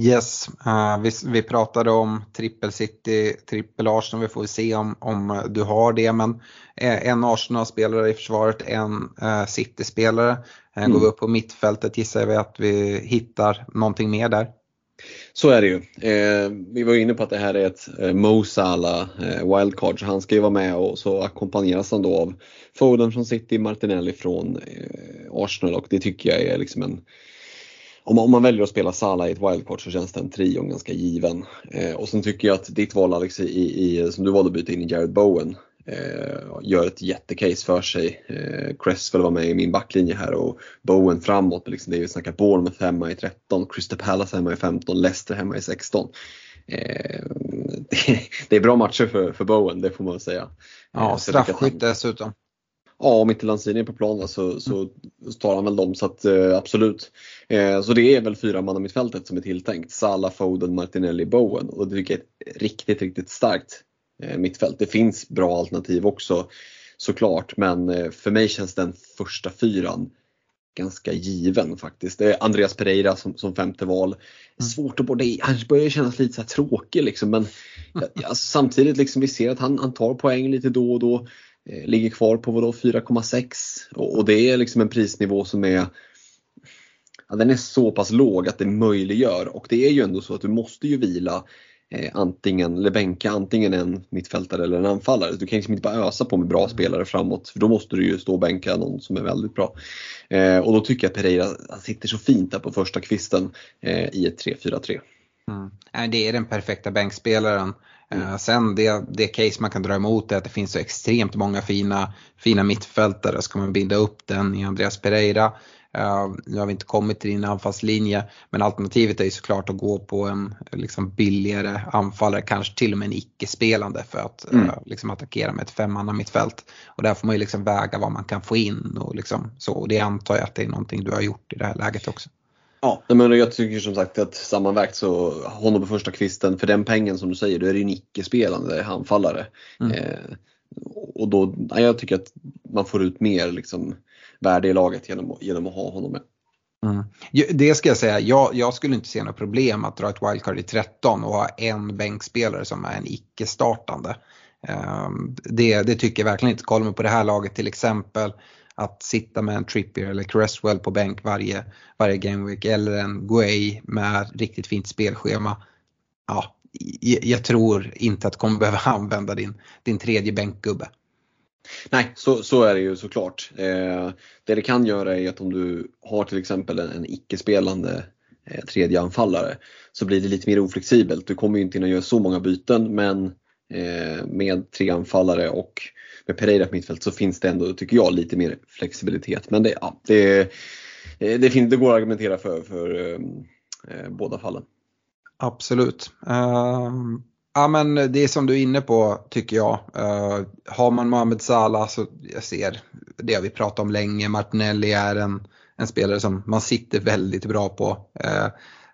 Yes, uh, vi, vi, pratade om trippel City, trippel Arsenal, vi får se om, om du har det. Men uh, en Arsenal-spelare i försvaret, en uh, City-spelare. Mm. Går vi upp på mittfältet gissar vi att vi hittar någonting mer där. Så är det ju. Eh, vi var inne på att det här är ett eh, Mo Salah eh, wildcard så han ska ju vara med och så ackompanjeras han då av Foden från City, Martinelli från eh, Arsenal och det tycker jag är liksom en om man, om man väljer att spela Salah i ett wildcard så känns den trion ganska given. Eh, och sen tycker jag att ditt val Alex, i, i, som du valde att byta in i Jared Bowen, eh, gör ett jättecase för sig. Eh, Cresswell var med i min backlinje här och Bowen framåt. Liksom, det är ju snackat Bournemouth hemma i 13, Crystal Palace hemma i 15, Leicester hemma i 16. Eh, det, det, är bra matcher för, för Bowen, det får man säga. Ja, eh, straffskytt dessutom. Ja, om inte Lanzini är på plan så, så, tar han väl dem så att eh, absolut. Eh, så det är väl fyra man mittfältet som är tilltänkt. Salah, Foden, Martinelli, Bowen och det tycker jag är ett riktigt, riktigt starkt eh, mittfält. Det finns bra alternativ också såklart men för mig känns den första fyran ganska given faktiskt. Det är Andreas Pereira som, som femte val. Mm. Svårt att både, han börjar kännas lite så tråkig liksom men ja, samtidigt liksom vi ser att han, han tar poäng lite då och då. Eh, ligger kvar på 4,6 och, och det är liksom en prisnivå som är ja, den är så pass låg att det möjliggör och det är ju ändå så att du måste ju vila eh, antingen, eller bänka antingen en mittfältare eller en anfallare. Du kan liksom inte bara ösa på med bra spelare framåt för då måste du ju stå och bänka någon som är väldigt bra. Eh, och då tycker jag att Pereira sitter så fint där på första kvisten eh, i ett 3-4-3. Mm. Det är den perfekta bänkspelaren. Mm. Eh, sen det, det case man kan dra emot är att det finns så extremt många fina, fina mittfältare. Ska man binda upp den i Andreas Pereira Uh, nu har vi inte kommit till din anfallslinje men alternativet är ju såklart att gå på en liksom, billigare anfallare, kanske till och med en icke-spelande för att mm. uh, liksom, attackera med ett femmanna mittfält. Och där får man ju liksom väga vad man kan få in och liksom, så. Och det antar jag att det är någonting du har gjort i det här läget också. Ja, men jag tycker som sagt att sammanvägt så honom på första kvisten, för den pengen som du säger, då är det ju en icke-spelande anfallare. Mm. Eh, och då, ja, jag tycker att man får ut mer liksom, värde i laget genom, genom att ha honom med. Mm. Det ska jag säga, jag, jag, skulle inte se något problem att dra ett wildcard i 13 och ha en bänkspelare som är en icke-startande. Um, det, det, tycker jag verkligen inte. Kollar man på det här laget till exempel att sitta med en Trippier eller Cresswell på bänk varje, varje gameweek eller en Guay med riktigt fint spelschema. Ja, jag tror inte att du kommer behöva använda din, din tredje bänkgubbe. Nej, så, så är det ju såklart. Eh, det det kan göra är att om du har till exempel en, en icke-spelande eh, tredje anfallare så blir det lite mer oflexibelt. Du kommer ju inte hinna göra så många byten men Eh, med tre anfallare och med Pereira på mittfält så finns det ändå, tycker jag, lite mer flexibilitet. Men det, ja, det, eh, det, finns, det går att argumentera för, för eh, eh båda fallen. Absolut. Uh, ja men det är som du är inne på tycker jag. Uh, har man Mohamed Salah så jag ser, det har vi pratat om länge, Martinelli är en, en spelare som man sitter väldigt bra på. Uh,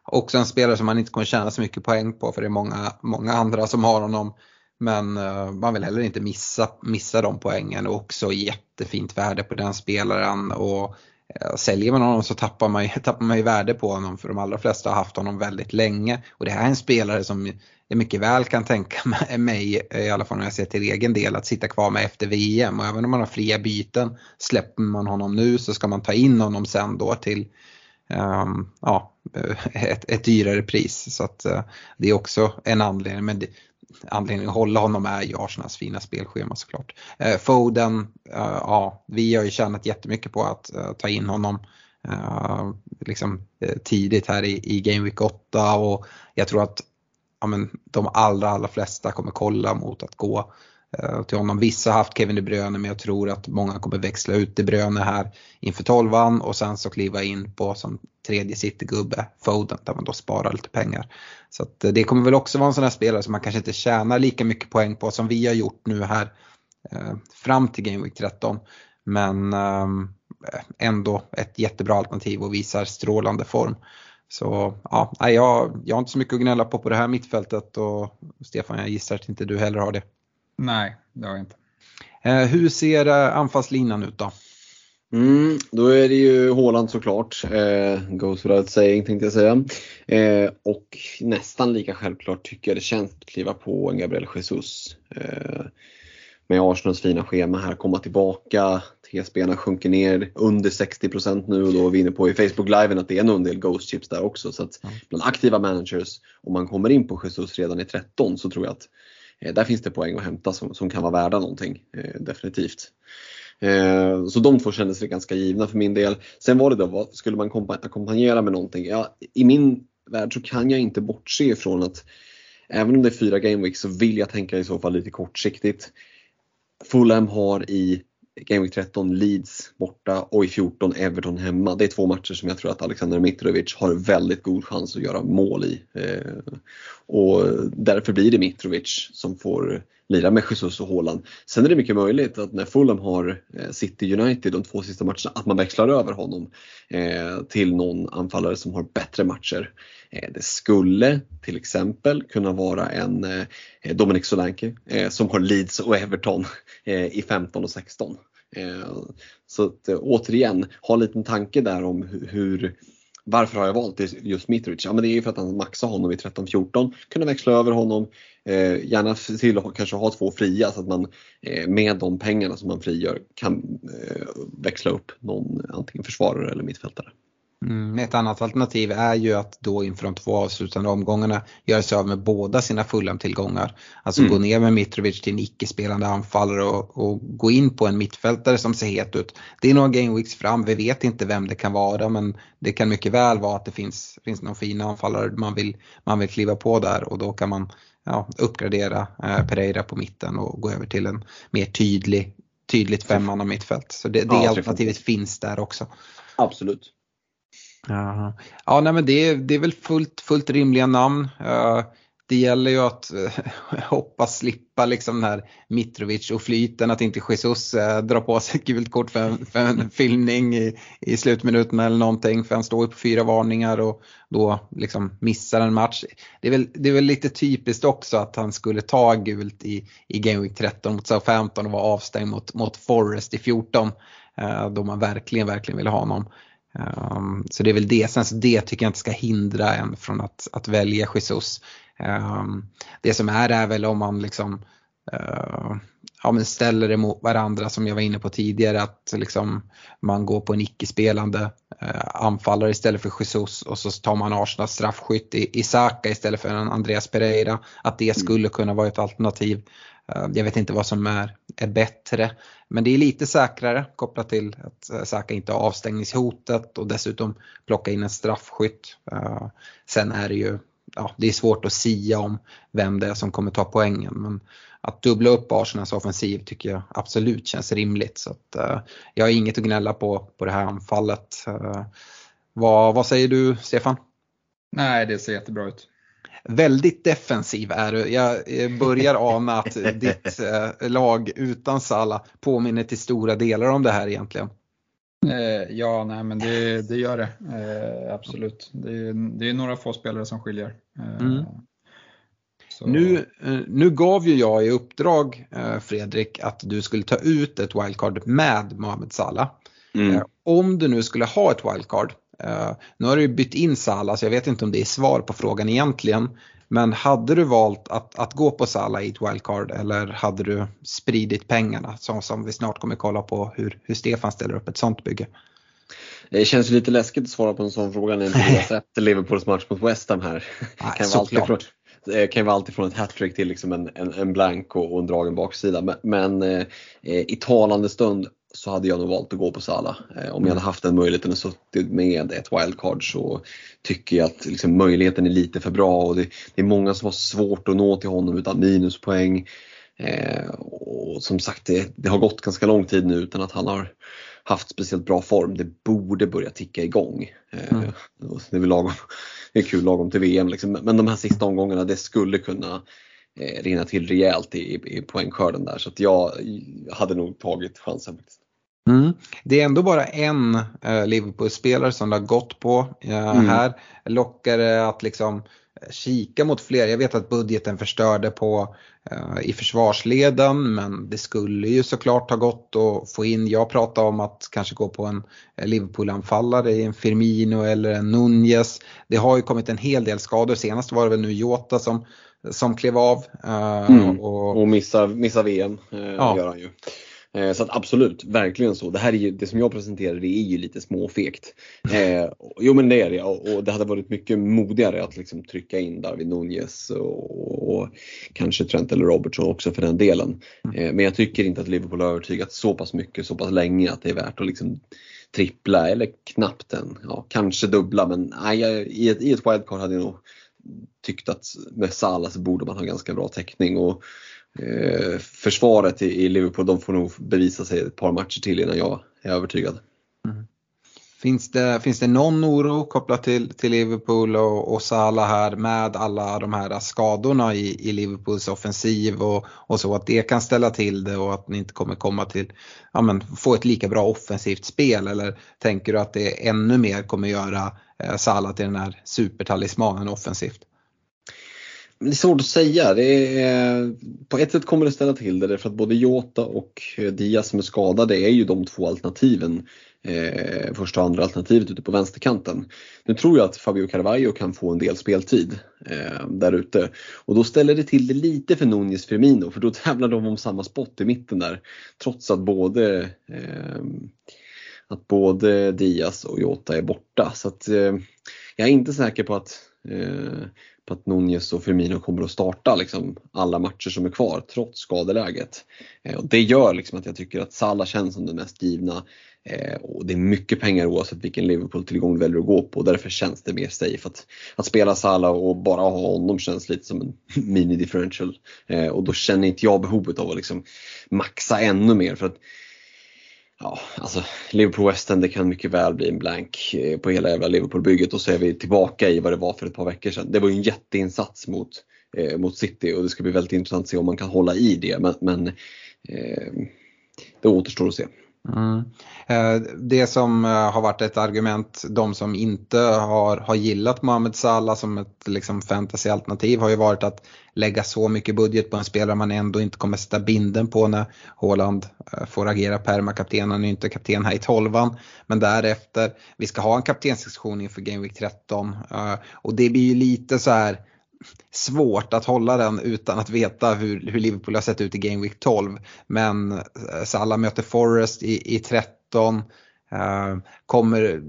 också en spelare som man inte kommer tjäna så mycket poäng på för det är många, många andra som har honom. Men eh, man vill heller inte missa, missa de poängen och också jättefint värde på den spelaren. Och eh, Säljer man honom så tappar man, tappar man ju värde på honom för de allra flesta har haft honom väldigt länge. Och det här är en spelare som jag mycket väl kan tänka mig, i alla fall när jag ser till egen del, att sitta kvar med efter VM. Och även om man har fria byten, släpper man honom nu så ska man ta in honom sen då till um, ja, ett, ett dyrare pris. Så att, uh, det är också en anledning. Men det, anledningen att hålla honom är ju Arsenals fina spelschema såklart. Eh, Foden, eh, ja vi har ju tjänat jättemycket på att eh, ta in honom. Eh, liksom, eh, tidigt här i, i Game Week 8 och jag tror att ja, men, de allra, allra flesta kommer kolla mot att gå Eh, till honom. Vissa har haft Kevin De Bruyne men jag tror att många kommer växla ut De Bruyne här inför tolvan och sen så kliva in på som tredje citygubbe Foden där man då sparar lite pengar. Så att eh, det kommer väl också vara en sån här spelare som man kanske inte tjänar lika mycket poäng på som vi har gjort nu här eh, fram till Game Week 13. Men ehm, ändå ett jättebra alternativ och visar strålande form. Så ja, jag, jag har inte så mycket att gnälla på på det här mittfältet och Stefan jag gissar att inte du heller har det. Nej, det har jag inte. Eh, hur ser eh, anfallslinan ut då? Mm, då är det ju Håland såklart, eh, goes without saying tänkte jag säga. Eh, och nästan lika självklart tycker jag det känns att kliva på en Gabriel Jesus. Eh, med Arsenals fina schema här komma tillbaka. TSB sjunker ner under 60% nu och då är vi inne på i Facebook live att det är en del Ghost Chips där också. Så att bland aktiva managers, om man kommer in på Jesus redan i 13 så tror jag att Eh, där finns det poäng att hämta som, som kan vara värda någonting. Eh, definitivt. Eh, så de två kändes det ganska givna för min del. Sen var det då, vad, skulle man ackompanjera med någonting? Ja, I min värld så kan jag inte bortse ifrån att även om det är fyra game weeks så vill jag tänka i så fall lite kortsiktigt. Fulham har i Game Week 13 Leeds borta och i 14 Everton hemma. Det är två matcher som jag tror att Alexander Mitrovic har väldigt god chans att göra mål i. Eh, och därför blir det Mitrovic som får lira med Jesus och Haaland. Sen är det mycket möjligt att när Fulham har eh, City United de två sista matcherna att man växlar över honom eh, till någon anfallare som har bättre matcher. Eh, det skulle till exempel kunna vara en Dominic Solanke som har Leeds och Everton i 15 och 16. Så att, återigen, ha en liten tanke där om hur varför har jag valt just Mitrovic? Ja men det är ju för att han maxar honom i 13-14, kunna växla över honom, eh, gärna till att kanske ha två fria så att man eh, med de pengarna som man frigör kan eh, växla upp någon antingen försvarare eller mittfältare. Mm, ett annat alternativ är ju att då inför de två avslutande omgångarna göra sig av med båda sina fulla-tillgångar. Alltså mm. gå ner med Mitrovic till en icke-spelande anfallare och, och, gå in på en mittfältare som ser het ut. Det är några gameweeks fram, vi vet inte vem det kan vara men det kan mycket väl vara att det finns, finns någon fin anfallare man vill, man vill kliva på där och då kan man ja, uppgradera eh, Pereira på mitten och gå över till en mer tydlig, tydligt femmanna mittfält. Så det, det ja, alternativet finns där också. Absolut. Ja, ja nej, men det, det är väl fullt, fullt rimliga namn. Uh, det gäller ju att uh, hoppas slippa liksom den här Mitrovic och flyten, att inte Jesus uh, drar på sig ett gult kort för en, för en filmning i, i slutminuten eller någonting. För han står ju på fyra varningar och då liksom missar en match. Det är, väl, det är väl lite typiskt också att han skulle ta gult i, i Game Week 13 mot Southampton och vara avstängd mot, mot Forest i 14. Då man verkligen, verkligen vill ha honom. Um, så det är väl det. Sen så det tycker jag inte ska hindra en från att, att välja Jesus. Um, det som är är väl om man liksom uh, ja, men ställer det mot varandra som jag var inne på tidigare att liksom man går på en icke-spelande uh, anfallare istället för Jesus och så tar man Arsenals straffskytt i Isaka istället för en Andreas Pereira. Att det skulle kunna vara ett alternativ. Eh, jag vet inte vad som är, är bättre. Men det är lite säkrare kopplat till att eh, Saka inte har avstängningshotet och dessutom plocka in en straffskytt. Eh, sen är det ju ja, det är svårt att sia om vem det är som kommer ta poängen. Men att dubbla upp Arsenals offensiv tycker jag absolut känns rimligt. Så att, uh, jag har inget att gnälla på på det här anfallet. Uh, vad, vad säger du Stefan? Nej, det ser jättebra ut. Väldigt defensiv är du. Jag börjar ana att ditt eh, lag utan Salla påminner till stora delar om det här egentligen. Eh, ja, nej men det, det gör det. Eh, absolut. Det, det, är några få spelare som skiljer. Mm. Nu, nu gav ju jag i uppdrag Fredrik att du skulle ta ut ett wildcard med Mohamed Salah. Mm. Om du nu skulle ha ett wildcard, nu har du bytt in Salah så jag vet inte om det är svar på frågan egentligen. Men hade du valt att, att gå på Salah i ett wildcard eller hade du spridit pengarna? Så som vi snart kommer kolla på hur, hur Stefan ställer upp ett sånt bygge. Det känns lite läskigt att svara på en sån fråga när inte har sett Liverpools match mot West Ham här. Nej, kan, alltifrån, det kan vara alltifrån ett hattrick till liksom en, en, en blank och, och en dragen baksida. Men, men eh, i talande stund så hade jag nog valt att gå på Salah. Eh, om jag hade haft den möjligheten och suttit med ett wildcard så tycker jag att liksom, möjligheten är lite för bra och det, det, är många som har svårt att nå till honom utan minuspoäng. Eh, och som sagt, det, det, har gått ganska lång tid nu utan att han har haft speciellt bra form. Det borde börja ticka igång. Eh, mm. det, är lagom, det är kul lagom till VM liksom. men de här sista omgångarna det skulle kunna eh, rinna till rejält i, i poängskörden där så att jag hade nog tagit chansen. Faktiskt. Mm. Det är ändå bara en eh, Liverpool-spelare som det har gått på. Eh, mm. Här lockar det att liksom eh, kika mot fler. Jag vet att budgeten förstörde på eh, i försvarsleden men det skulle ju såklart ha gått att få in, jag pratade om att kanske gå på en Liverpool-anfallare i en Firmino eller en Nunez. Det har ju kommit en hel del skador, senast var det väl nu Jota som som klev av. Eh, mm. Och, och missar, missar VM, eh, ja. gör han ju. Eh, så att absolut, verkligen så. Det här är ju, det som jag presenterar det är ju lite småfegt. Eh, jo men det är det och, och det hade varit mycket modigare att liksom trycka in Darwin Nunez och, och kanske Trent eller Robertson också för den delen. Mm. Eh, men jag tycker inte att Liverpool har övertygat så pass mycket, så pass länge att det är värt att liksom trippla eller knappt en, ja kanske dubbla men nej, i ett, i ett wildcard hade jag nog tyckt att med Salah så borde man ha ganska bra täckning. Och, eh, försvaret i, i, Liverpool de får nog bevisa sig ett par matcher till innan jag är övertygad. Mm. Finns det, finns det någon oro kopplat till, till Liverpool och, och Salah här med alla de här skadorna i, i Liverpools offensiv och, och så att det kan ställa till det och att ni inte kommer komma till, ja men få ett lika bra offensivt spel eller tänker du att det ännu mer kommer göra eh, Salah till den här supertalismanen offensivt? Det är svårt att säga. Det är, på ett sätt kommer det ställa till det för att både Jota och Diaz som är skadade är ju de två alternativen. Eh, första och andra alternativet ute på vänsterkanten. Nu tror jag att Fabio Carvalho kan få en del speltid eh, där ute och då ställer det till det lite för Nunez Firmino för då tävlar de om samma spot i mitten där. Trots att både eh, att både Diaz och Jota är borta. Så att, eh, jag är inte säker på att eh, på att Nunez och Firmino kommer att starta liksom alla matcher som är kvar trots skadeläget. Eh, och det gör liksom att jag tycker att Salah känns som den mest givna eh, och det är mycket pengar oavsett vilken Liverpool-tillgång du väljer att gå på. Därför känns det mer safe. Att, att spela Salah och bara ha honom känns lite som en mini-differential. Eh, och då känner inte jag behovet av att liksom maxa ännu mer. för att ja, alltså Liverpool West det kan mycket väl bli en blank eh, på hela jävla Liverpool-bygget och så är vi tillbaka i vad det var för ett par veckor sedan. Det var ju en jätteinsats mot, eh, mot City och det ska bli väldigt intressant att se om man kan hålla i det men, men eh, det återstår att se. Mm. Eh, det som eh, har varit ett argument, de som inte har, har gillat Mohamed Salah som ett liksom fantasyalternativ har ju varit att lägga så mycket budget på en spelare man ändå inte kommer sätta binden på när Haaland eh, får agera permakapten. Han är ju inte kapten här i tolvan. Men därefter, vi ska ha en kaptensdiskussion inför Game Week 13 och det blir ju lite så här svårt att hålla den utan att veta hur, hur Liverpool har sett ut i Game Week 12. Men eh, Salah möter Forest i, i 13. Eh, kommer,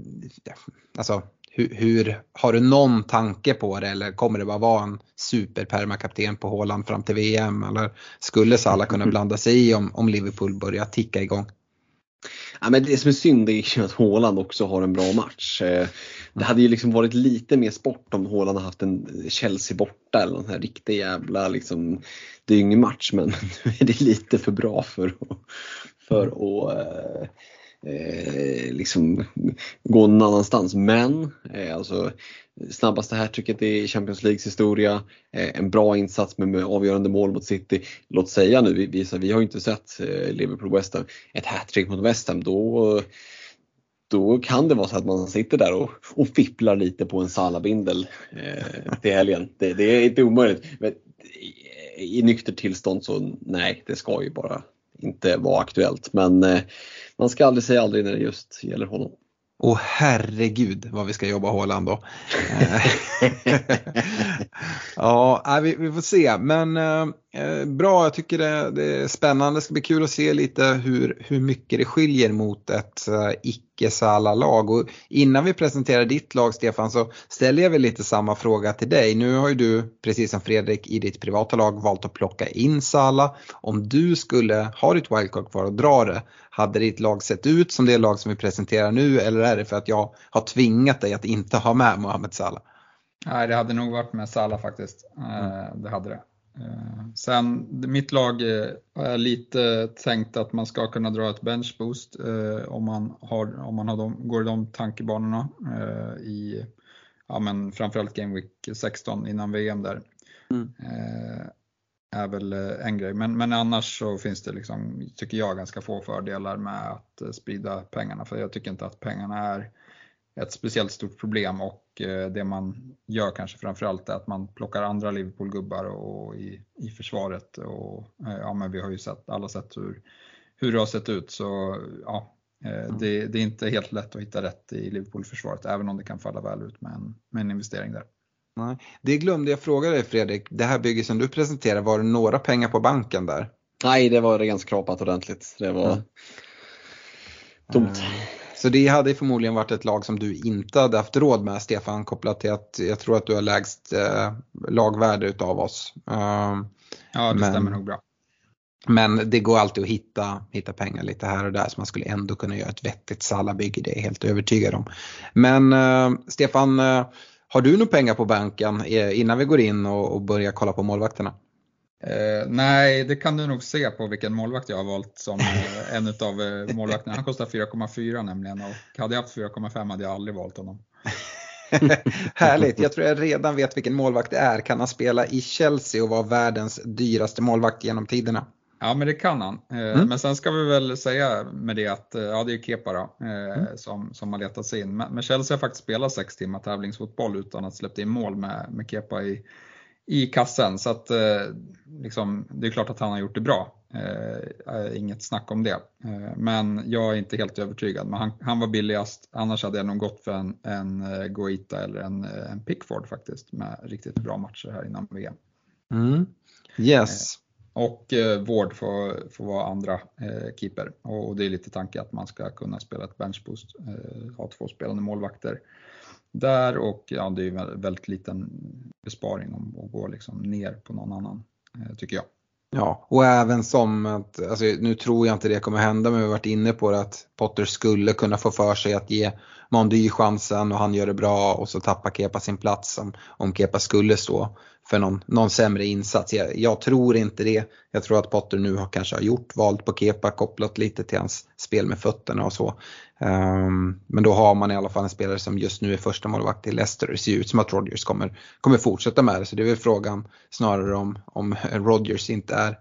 alltså hur, hur, har du någon tanke på det eller kommer det bara vara en superpermakapten på Håland fram till VM? Eller skulle Salah kunna blanda sig i om, om Liverpool börjar ticka igång? Ja, men det som är synd är att Håland också har en bra match. Det hade ju liksom varit lite mer sport om Håland haft en Chelsea borta eller någon här riktig jävla liksom dyngmatch men nu är det lite för bra för att, för att eh, eh, liksom gå någon annanstans. Men eh, alltså, snabbaste hattricket i Champions Leagues historia, eh, en bra insats med, med, avgörande mål mot City. Låt säga nu, vi, vi, vi har ju inte sett eh, Liverpool-West Ham, ett hattrick mot West Ham, då då kan det vara så att man sitter där och, och fipplar lite på en Salabindel eh, till helgen. Det, det, är inte omöjligt. Men i, nykter tillstånd så nej, det ska ju bara inte vara aktuellt. Men eh, man ska aldrig säga aldrig när det just gäller honom. Åh herregud vad vi ska jobba Håland då. ja, vi, vi, får se. Men eh, bra, jag tycker det, det, är spännande. Det ska bli kul att se lite hur, hur mycket det skiljer mot ett uh, icke-Sala-lag. Och innan vi presenterar ditt lag Stefan så ställer jag väl lite samma fråga till dig. Nu har ju du, precis som Fredrik, i ditt privata lag valt att plocka in Sala. Om du skulle ha ditt wildcard kvar och dra det, hade ditt lag sett ut som det lag som vi presenterar nu eller är det för att jag har tvingat dig att inte ha med Mohamed Salah? Nej, det hade nog varit med Salah faktiskt. Mm. Det hade det. Eh, sen, mitt lag eh, är lite tänkt att man ska kunna dra ett benchboost om man, har, om man har de, går i de tankebanorna i ja, men framförallt Game Week 16 innan VM där. Mm. är väl en grej. Men, men annars så finns det, liksom, tycker jag, ganska få fördelar med att sprida pengarna. För jag tycker inte att pengarna är ett speciellt stort problem och eh, det man gör kanske framförallt är att man plockar andra Liverpool-gubbar och i, i försvaret. Och, eh, ja, men vi har ju sett, alla sett hur, hur det har sett ut så ja, eh, mm. det, det, är inte helt lätt att hitta rätt i Liverpool-försvaret även om det kan falla väl ut med en, med en investering där. Nej, det glömde jag fråga dig Fredrik, det här bygget som du presenterar, var det några pengar på banken där? Nej, det var renskrapat ordentligt. Det var mm. tomt. Så det hade förmodligen varit ett lag som du inte hade haft råd med Stefan kopplat till att jag tror att du har lägst eh, lagvärde utav oss. Uh, ja det men, stämmer nog bra. Men det går alltid att hitta, hitta pengar lite här och där så man skulle ändå kunna göra ett vettigt Salabygge, det är jag helt övertygad om. Men uh, Stefan, uh, har du några pengar på banken eh, innan vi går in och, och börjar kolla på målvakterna? Eh, nej, det kan du nog se på vilken målvakt jag har valt som eh, en av eh, målvakterna. Han kostar 4,4 nämligen och hade jag haft 4,5 hade jag aldrig valt honom. Härligt, jag tror jag redan vet vilken målvakt det är. Kan han spela i Chelsea och vara världens dyraste målvakt genom tiderna? Ja men det kan han. Eh, mm. Men sen ska vi väl säga med det att eh, ja, det är Kepa då, eh, mm. som, som har letat sig in. Men Chelsea har faktiskt spelat sex timmar tävlingsfotboll utan att släppt in mål med, med Kepa i, i kassen. Så att, eh, liksom, det är klart att han har gjort det bra. Eh, inget snack om det. Eh, men jag är inte helt övertygad. Men han, han, var billigast, annars hade jag nog gått för en, en eh, Goita eller en, eh, en Pickford faktiskt med riktigt bra matcher här innan VM. Mm. Yes. Och eh, Ward får, får vara andra eh, keeper och, och, det är lite tanke att man ska kunna spela ett benchboost, eh, ha två spelande målvakter där och ja, det är en väldigt liten besparing om att gå liksom ner på någon annan, eh, tycker jag. Ja, och även som att, alltså, nu tror jag inte det kommer hända men vi har varit inne på det att Potter skulle kunna få för sig att ge Mondy chansen och han gör det bra och så tappar Kepa sin plats om, om Kepa skulle stå för någon, någon sämre insats. Jag, jag, tror inte det. Jag tror att Potter nu har kanske har gjort valt på Kepa kopplat lite till hans spel med fötterna och så. Um, men då har man i alla fall en spelare som just nu är första målvakt i Leicester. Det ser ut som att Rodgers kommer, kommer fortsätta med det. Så det är väl frågan snarare om, om Rodgers inte är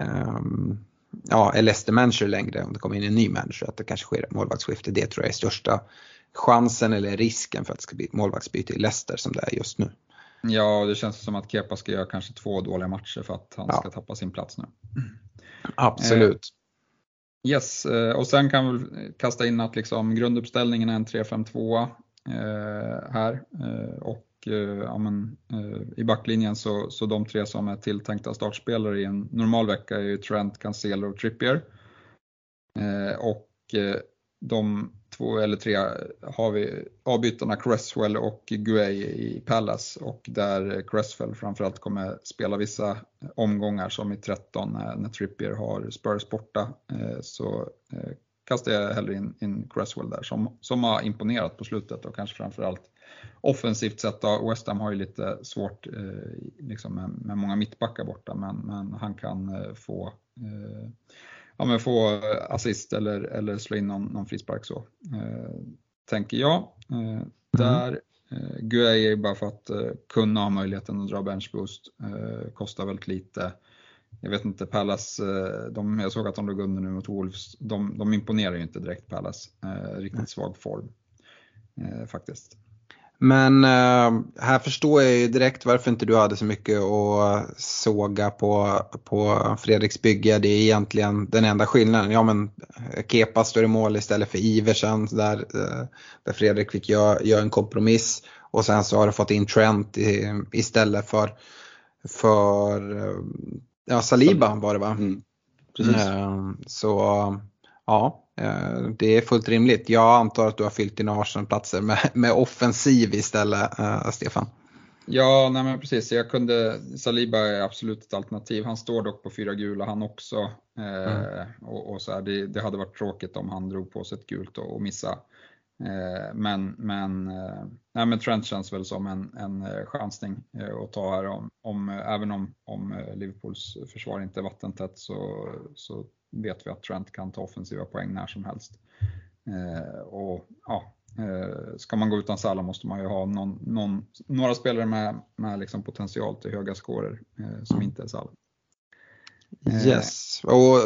um, ja, är Leicester manager längre om det kommer in en ny manager. Att det kanske sker ett målvaktsskifte. Det tror jag är största chansen eller risken för att det ska bli ett målvaktsbyte i Leicester som det är just nu. Ja, det känns som att Kepa ska göra kanske två dåliga matcher för att han ja. ska tappa sin plats nu. Absolut. Eh, yes, eh, och sen kan vi kasta in att liksom grunduppställningen är en 3-5-2 eh, här. Eh, och eh, ja, men, eh, i backlinjen så, så de tre som är tilltänkta startspelare i en normal vecka är ju Trent, Cancelo och Trippier. och de två eller tre har vi avbytarna Cresswell och Guay i Palace. Och där Cresswell framförallt kommer spela vissa omgångar som i 13 när, Trippier har Spurs borta. Eh, så eh, kastar jag hellre in, in Cresswell där som, som har imponerat på slutet och kanske framförallt offensivt sett då, West Ham har ju lite svårt eh, liksom med, med, många mittbackar borta men, men han kan eh, få eh, ja, men få assist eller, eller slå in någon, någon frispark så. Eh, tänker jag. Eh, mm. Där eh, Guay är bara för att eh, kunna ha möjligheten att dra benchboost, eh, kostar väldigt lite. Jag vet inte, Pallas, eh, de, jag såg att de låg under nu mot Wolves, de, de imponerar ju inte direkt Pallas, eh, riktigt svag form eh, faktiskt. Men uh, här förstår jag ju direkt varför inte du hade så mycket att såga på, på Fredriks bygge. Det är egentligen den enda skillnaden. Ja men Kepa står i mål istället för Iversen där, uh, där Fredrik fick göra gör en kompromiss. Och sen så har du fått in Trent i, istället för, för Ja, Saliba var det va? Mm. Precis. Eh, Så ja, eh, det är fullt rimligt. Jag antar att du har fyllt dina Arsenal-platser med, med offensiv istället, eh, Stefan. Ja, nej men precis. Jag kunde, Saliba är absolut ett alternativ. Han står dock på fyra gula han också. Eh, och, och så här, det, det hade varit tråkigt om han drog på sig ett gult och, och missa. Eh, men, men, eh, nej, men Trent känns väl som en, en eh, chansning att ta här. Om, om, även om, om Liverpools försvar inte är vattentätt så, så vet vi att Trent kan ta offensiva poäng när som helst. Eh, och ja, Eh, ska man gå utan Salah måste man ju ha någon, någon, några spelare med, med liksom potential till höga scorer eh, som inte är Salah. Eh, Yes, och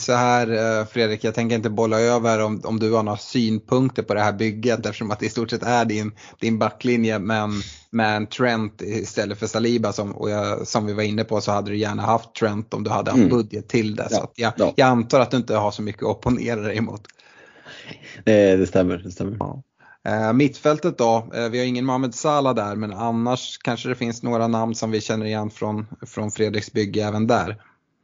så här eh, Fredrik, jag tänker inte bolla över om, om du har några synpunkter på det här bygget eftersom att det i stort sett är din, din backlinje men med en Trent istället för Saliba som, och jag, som vi var inne på så hade du gärna haft Trent om du hade haft Mm. budget till det. Så Ja, att jag, ja. jag antar att du inte har så mycket att opponera dig emot. Eh, det stämmer. Det stämmer. Eh, mittfältet då, eh, vi har ingen Mohamed Salah där men annars kanske det finns några namn som vi känner igen från, från Fredriks bygge även där.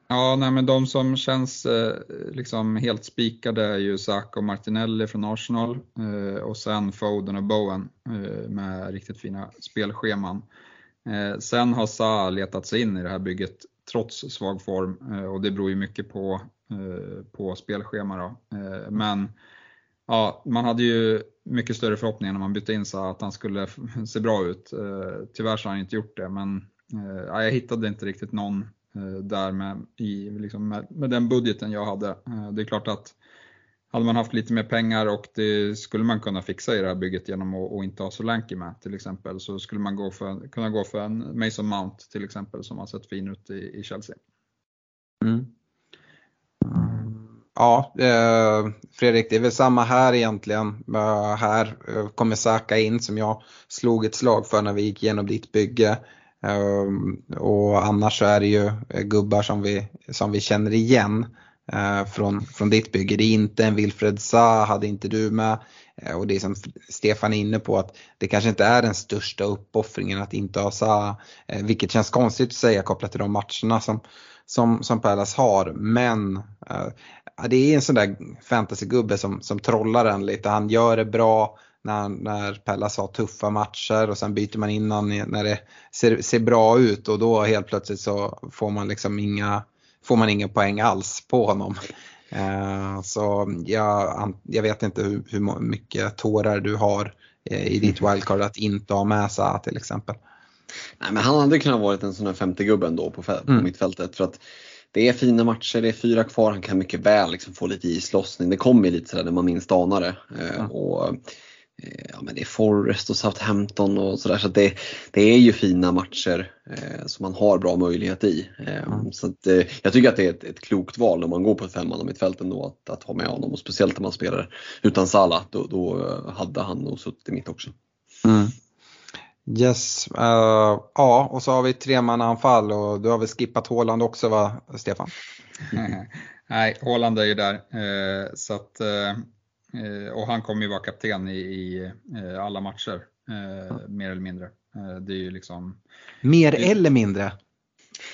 Ja, nej, men de som känns eh, liksom helt spikade är ju Saka och Martinelli från Arsenal eh, och sen Foden och Bowen eh, med riktigt fina spelscheman. Eh, sen har Sa letat sig in i det här bygget trots svag form eh, och det beror ju mycket på, eh, på spelschema då. Eh, men ja, man hade ju mycket större förhoppningar när man bytte in Sa att han skulle se bra ut. Eh, tyvärr så har han inte gjort det men eh, jag hittade inte riktigt någon Eh, där med, i, liksom med, med den budgeten jag hade. Eh, det är klart att hade man haft lite mer pengar och det skulle man kunna fixa i det här bygget genom att, att inte ha Solanke med till exempel så skulle man gå för, kunna gå för en Mason Mount till exempel som har sett fin ut i, i Chelsea. Mm. mm. Ja, eh, Fredrik, det är väl samma här egentligen. Eh, här eh, kommer Saka in som jag slog ett slag för när vi gick igenom ditt bygge. Ehm, och annars så är det ju eh, gubbar som vi, som vi känner igen eh, från, från ditt bygge. Det är inte en Wilfred Zaha, hade inte du med. Eh, och det är som Stefan är inne på att det kanske inte är den största uppoffringen att inte ha Zaha. Vilket känns konstigt att säga kopplat till de matcherna som, som, som Palace har. Men det är en sån där fantasygubbe som, som trollar en lite. Han gör det bra när, när Palace har tuffa matcher och sen byter man in han när det ser, ser bra ut och då helt plötsligt så får man liksom inga, får man inga poäng alls på honom. Eh, så jag, jag vet inte hur, hur mycket tårar du har eh, i ditt wildcard att inte ha med Zaha till exempel. Nej, men han hade kunnat varit en sån här 50-gubbe ändå på, på Mm. mittfältet. För att det är fina matcher, det är fyra kvar, han kan mycket väl liksom få lite islossning. Det kommer lite sådär när man minst anar det. Mm. och, ja, men det är Forest och Southampton och sådär. Så det, det är ju fina matcher eh, som man har bra möjlighet i. Eh, Mm. Så att, eh, jag tycker att det är ett, ett klokt val när man går på ett femman mittfält ändå att, att ha med honom. Och speciellt när man spelar utan Salah, då, då eh, hade han nog suttit i mitt också. Mm. Yes, eh, ja och så har vi tremannaanfall och du har väl skippat Håland också va Stefan? Nej, Haaland är ju där. Eh, så att, eh, eh, och han kommer ju vara kapten i, i eh, alla matcher, eh, mer eller mindre. Eh, det är ju liksom, Mer Det- eller mindre?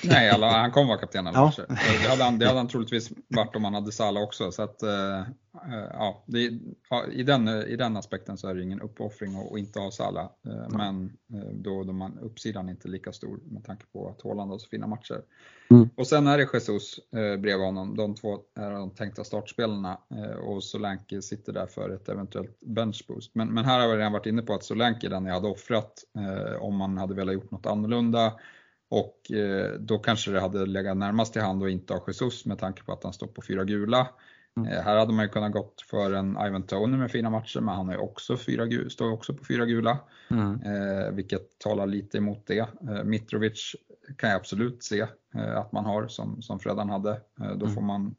Nej, alla, han kommer vara kapten alla Ja. matcher. Eh, Det hade, han, det hade han troligtvis varit om han hade Salah också. Så att, eh, eh, ja, det, ja, i, den, i den aspekten så är det ingen uppoffring att, inte ha Salah. Eh, men eh, då, då man, uppsidan är inte lika stor med tanke på att Haaland har så fina matcher. Mm. Och sen är det Jesus eh, bredvid honom. De två är de tänkta startspelarna eh, och Solanke sitter där för ett eventuellt benchboost. Men, men här har vi redan varit inne på att Solanke är den jag hade offrat eh, om man hade velat gjort något annorlunda. Och eh, då kanske det hade legat närmast till hand att inte ha Jesus med tanke på att han står på fyra gula. Mm. Eh, här hade man ju kunnat gått för en Ivan Tony med fina matcher men han ju också fyra, står också på fyra gula. Mm. Eh, vilket talar lite emot det. Eh, Mitrovic kan jag absolut se eh, att man har som, som Fredan hade. Då Mm. får, man,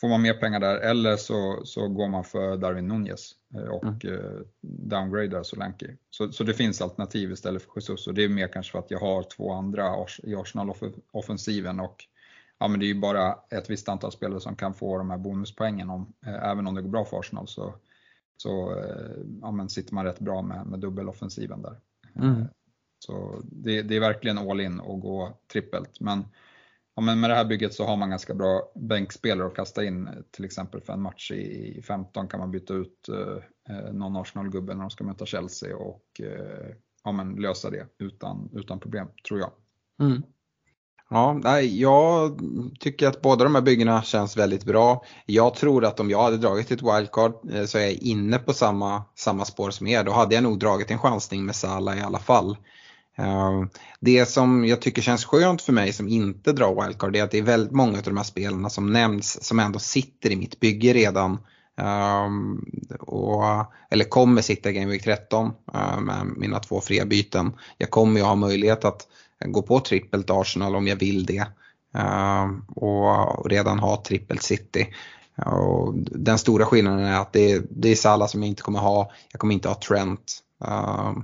får man mer pengar där eller så, så går man för Darwin Nunez eh, och eh, downgradar Solanke. Så, så det finns alternativ istället för Jesus och det är mer kanske för att jag har två andra i Arsenal-offensiven och ja, men det är ju bara ett visst antal spelare som kan få de här bonuspoängen om, eh, även om det går bra för Arsenal så, så eh, ja, men sitter man rätt bra med, med dubbeloffensiven där. Mm. Så det, det är verkligen all in och gå trippelt. Men ja, men med det här bygget så har man ganska bra bänkspelare att kasta in. Till exempel för en match i 15 kan man byta ut eh, eh, någon Arsenal-gubbe när de ska möta Chelsea och eh, ja, men lösa det utan, utan problem, tror jag. Mm. Ja, nej, jag tycker att båda de här byggena känns väldigt bra. Jag tror att om jag hade dragit ett wildcard eh, så är jag inne på samma, samma spår som er. Då hade jag nog dragit en chansning med Salah i alla fall. Ehm, det som jag tycker känns skönt för mig som inte drar wildcard är att det är väldigt många av de här spelarna som nämns som ändå sitter i mitt bygge redan. Um, och, eller kommer sitta i Game Week 13 uh, eh, med mina två fria byten. Jag kommer ju ha möjlighet att gå på trippelt Arsenal om jag vill det. Uh, och redan ha trippelt City. Och den stora skillnaden är att det, det är Salah som jag inte kommer ha. Jag kommer inte ha Trent. Uh,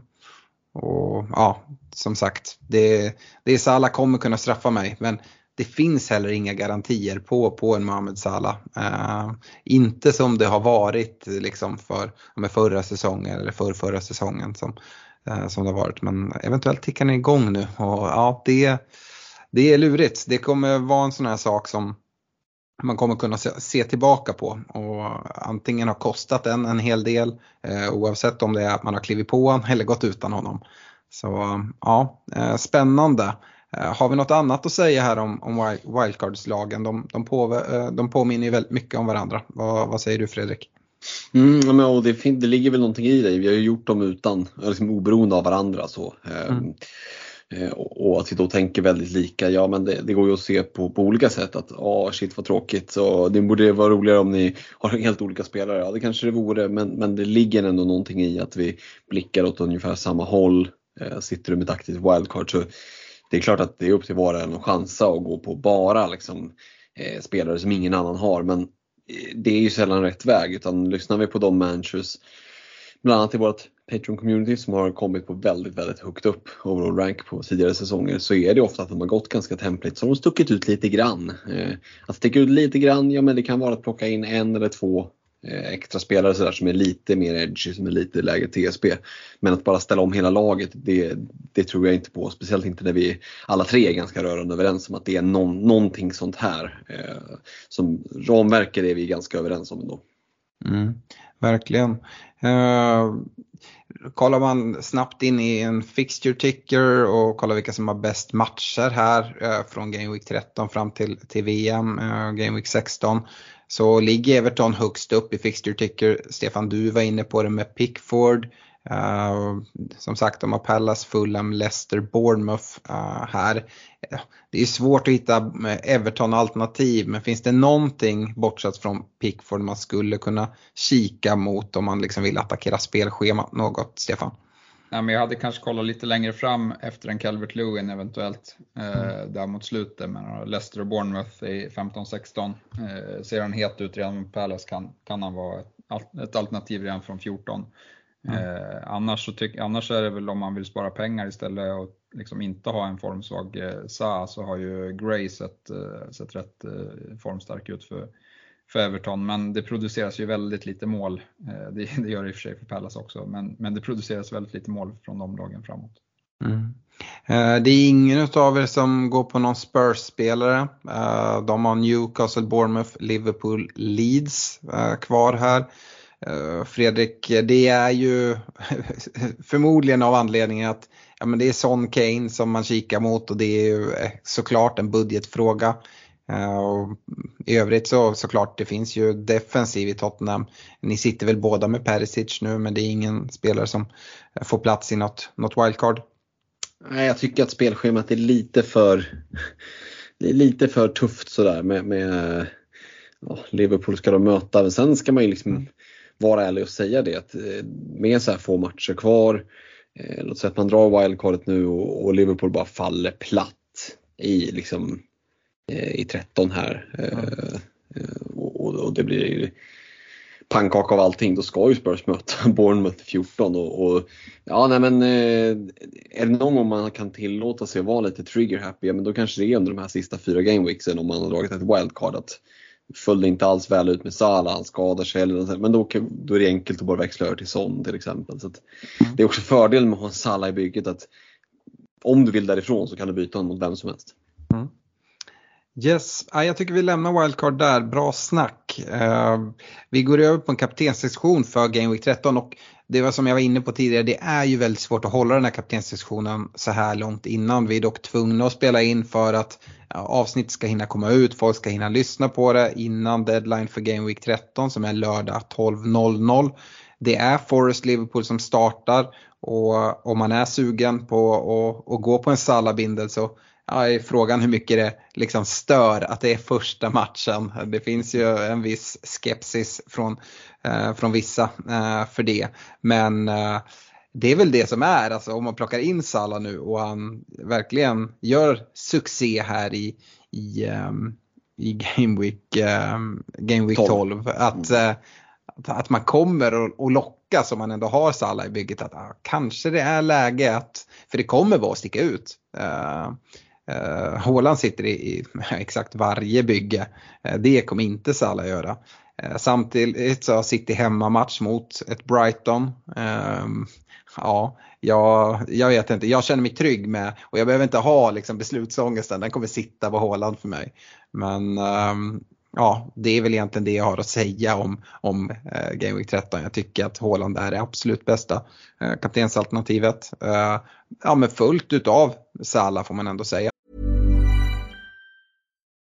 och ja, som sagt, det, det är Salah kommer kunna straffa mig men det finns heller inga garantier på, på en Mohamed Salah. Uh, inte som det har varit liksom för med förra säsongen eller för förra säsongen som, uh, som det har varit. Men eventuellt tickar ni igång nu och ja, det, det är lurigt. Det kommer vara en sån här sak som man kommer kunna se, tillbaka på och antingen har kostat en en hel del uh, oavsett om det är att man har klivit på honom eller gått utan honom. Så ja, spännande. Eh, har vi något annat att säga här om, om wildcardslagen? De, de, på, eh, de påminner ju väldigt mycket om varandra. Vad, vad säger du Fredrik? Mm, men, och det, det ligger väl någonting i det. Vi har ju gjort dem utan, liksom oberoende av varandra. Så. Mm. Eh, och, och att vi då tänker väldigt lika, ja men det, det, går ju att se på, på olika sätt att ja oh, shit vad tråkigt så det borde vara roligare om ni har helt olika spelare. Ja det kanske det vore men, men det ligger ändå någonting i att vi blickar åt ungefär samma håll. Eh, sitter du med ett aktivt wildcard så det är klart att det är upp till var och en att chansa och gå på bara liksom, eh, spelare som ingen annan har. Men eh, det är ju sällan rätt väg utan lyssnar vi på de managers, bland annat i vårt Patreon community som har kommit på väldigt, väldigt högt upp overall rank på tidigare säsonger så är det ofta att de har gått ganska templigt så de har stuckit ut lite grann. Eh, att sticka ut lite grann, ja men det kan vara att plocka in en eller två Eh, extra spelare så där, som är lite mer edgy, som är lite lägre TSB. Men att bara ställa om hela laget, det, det tror jag inte på. Speciellt inte när vi alla tre är ganska rörande överens om att det är någon, någonting sånt här. Eh, som ramverket är vi ganska överens om ändå. Mm, verkligen. Uh, kollar man snabbt in i en fixture ticker och kollar vilka som har bäst matcher här eh, från Game Week 13 fram till, till VM, eh, Game Week 16 så ligger Everton högst upp i fixture ticker. Stefan, du var inne på det med Pickford. Uh, som sagt, de har Pallas, Fulham, Leicester, Bournemouth uh, här. Det är svårt att hitta Everton-alternativ men finns det någonting bortsett från Pickford man skulle kunna kika mot om man liksom vill attackera spelschemat något, Stefan? Nej, men jag hade kanske kollat lite längre fram efter en Calvert Lewin eventuellt, eh, mm. där mot slutet. Men Leicester och Bournemouth i 15-16. Eh, ser han het ut redan med Palace kan, kan han vara ett, ett alternativ redan från 14. Mm. Eh, annars, så tyck, annars är det väl om man vill spara pengar istället och liksom inte ha en formsvag eh, Sa så har ju Gray sett, eh, sett rätt eh, formstark ut för för Everton, men det produceras ju väldigt lite mål. Eh, det, det gör det i och för sig för Pallas också, men, men det produceras väldigt lite mål från de lagen framåt. Mm. Eh, det är ingen av er som går på någon Spurs-spelare. Eh, de har Newcastle, Bournemouth, Liverpool, Leeds kvar här. Fredrik, det är ju förmodligen av anledningen att ja, men det är Son Kane som man kikar mot och det är ju såklart en budgetfråga. Eh, och I övrigt så såklart det finns ju defensiv i Tottenham. Ni sitter väl båda med Perisic nu men det är ingen spelare som får plats i något, något wildcard. Nej, jag tycker att spelschemat är lite för, lite för tufft sådär med, med ja, Liverpool ska de möta. Men sen ska man ju liksom mm. Vara ärlig och säga det att eh, med så här få matcher kvar, eh, låt säga att man drar wildcardet nu och, och Liverpool bara faller platt i liksom Eh, i 13 här. Mm. Och, och, det blir pannkaka av allting. Då ska ju Spurs möta Bournemouth 14 och, och ja, nej men är det någon gång man kan tillåta sig att vara lite trigger happy, ja, men då kanske det är under de här sista fyra gameweeksen om man har dragit ett wildcard. Att följde inte alls väl ut med Salah, han skadar sig eller något, men då, då är det enkelt att bara växla över till Son till exempel. Så mm. Det är också fördelen med att ha en Salah i bygget att om du vill därifrån så kan du byta honom mot vem som helst. Mm. Yes, jag tycker vi lämnar wildcard där, bra snack. Vi går över på en kaptenssektion för Game Week 13 och det var som jag var inne på tidigare, det är ju väldigt svårt att hålla den här kaptensdiskussionen så här långt innan. Vi är dock tvungna att spela in för att ja, avsnitt ska hinna komma ut, folk ska hinna lyssna på det innan deadline för Game Week 13 som är lördag 12.00. Det är Forest Liverpool som startar och om man är sugen på att, att gå på en Salabindel så ja, är frågan hur mycket det liksom stör att det är första matchen. Det finns ju en viss skepsis från, från vissa eh, för det. Men eh, det är väl det som är, alltså om man plockar in Salah nu och han verkligen gör succé här i, i, um, i Game Week, um, Game Week 12. 12 att, uh, att man kommer att lockas om man ändå har Salah i bygget att ah, kanske det är läge att, för det kommer vara att sticka ut. Uh, Uh, Håland sitter i, i, exakt varje bygge. Uh, det kommer inte Salah göra. Eh, samtidigt så har City hemmamatch mot ett Brighton. Ehm, ja, jag, jag vet inte. Jag känner mig trygg med och jag behöver inte ha liksom, beslutsångesten. Den kommer sitta på Håland för mig. Men ehm, ja, det är väl egentligen det jag har att säga om, om eh, Game Week 13. Jag tycker att Haaland är det absolut bästa eh, kaptensalternativet. Eh, ja, men fullt utav Salah får man ändå säga.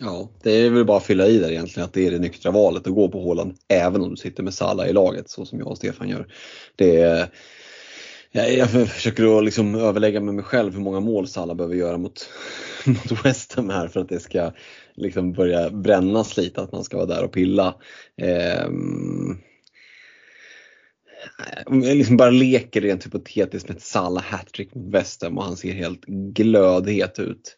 Ja, det är väl bara att fylla i där egentligen att det är det nyktra valet att gå på Håland även om du sitter med Salla i laget så som jag och Stefan gör. Det är, jag, jag försöker att liksom överlägga med mig själv hur många mål Salla behöver göra mot, mot West Ham här för att det ska liksom börja brännas lite att man ska vara där och pilla. Eh, om jag liksom bara leker rent hypotetiskt med ett Salah hattrick mot West Ham och han ser helt glödhet ut.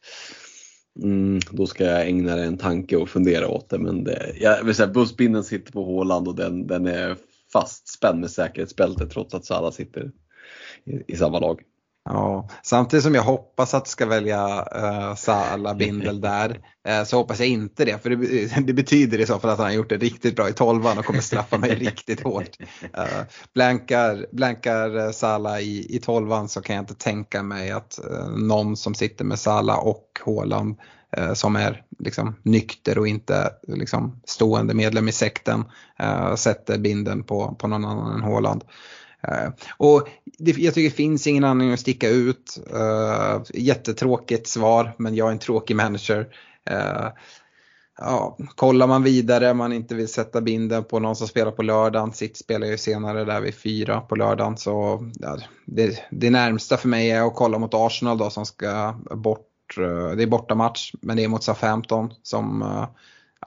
Mm, då ska jag ägna det en tanke och fundera åt det. Men det, jag vill säga, bussbinden sitter på Håland och den, den är fastspänd med säkerhetsbältet trots att Sala sitter i, i samma lag. Ja, samtidigt som jag hoppas att ska välja uh, Salah Bindel där uh, så hoppas jag inte det för det, det, betyder i så fall att han har gjort det riktigt bra i tolvan och kommer straffa mig riktigt hårt. Uh, blankar, blankar Salah i, i tolvan så kan jag inte tänka mig att uh, någon som sitter med Salah och Haaland uh, som är liksom, nykter och inte liksom, stående medlem i sekten sätter binden på, på någon annan än Haaland. Eh, och det, jag tycker det finns ingen anledning att sticka ut. Uh, jättetråkigt svar men jag är en tråkig manager. Uh, ja, kollar man vidare, man inte vill sätta binden på någon som spelar på lördagen. Sitt spelar ju senare där vid fyra på lördagen. Så ja, det, det närmsta för mig är att kolla mot Arsenal då som ska bort. Det är bortamatch men det är mot Southampton som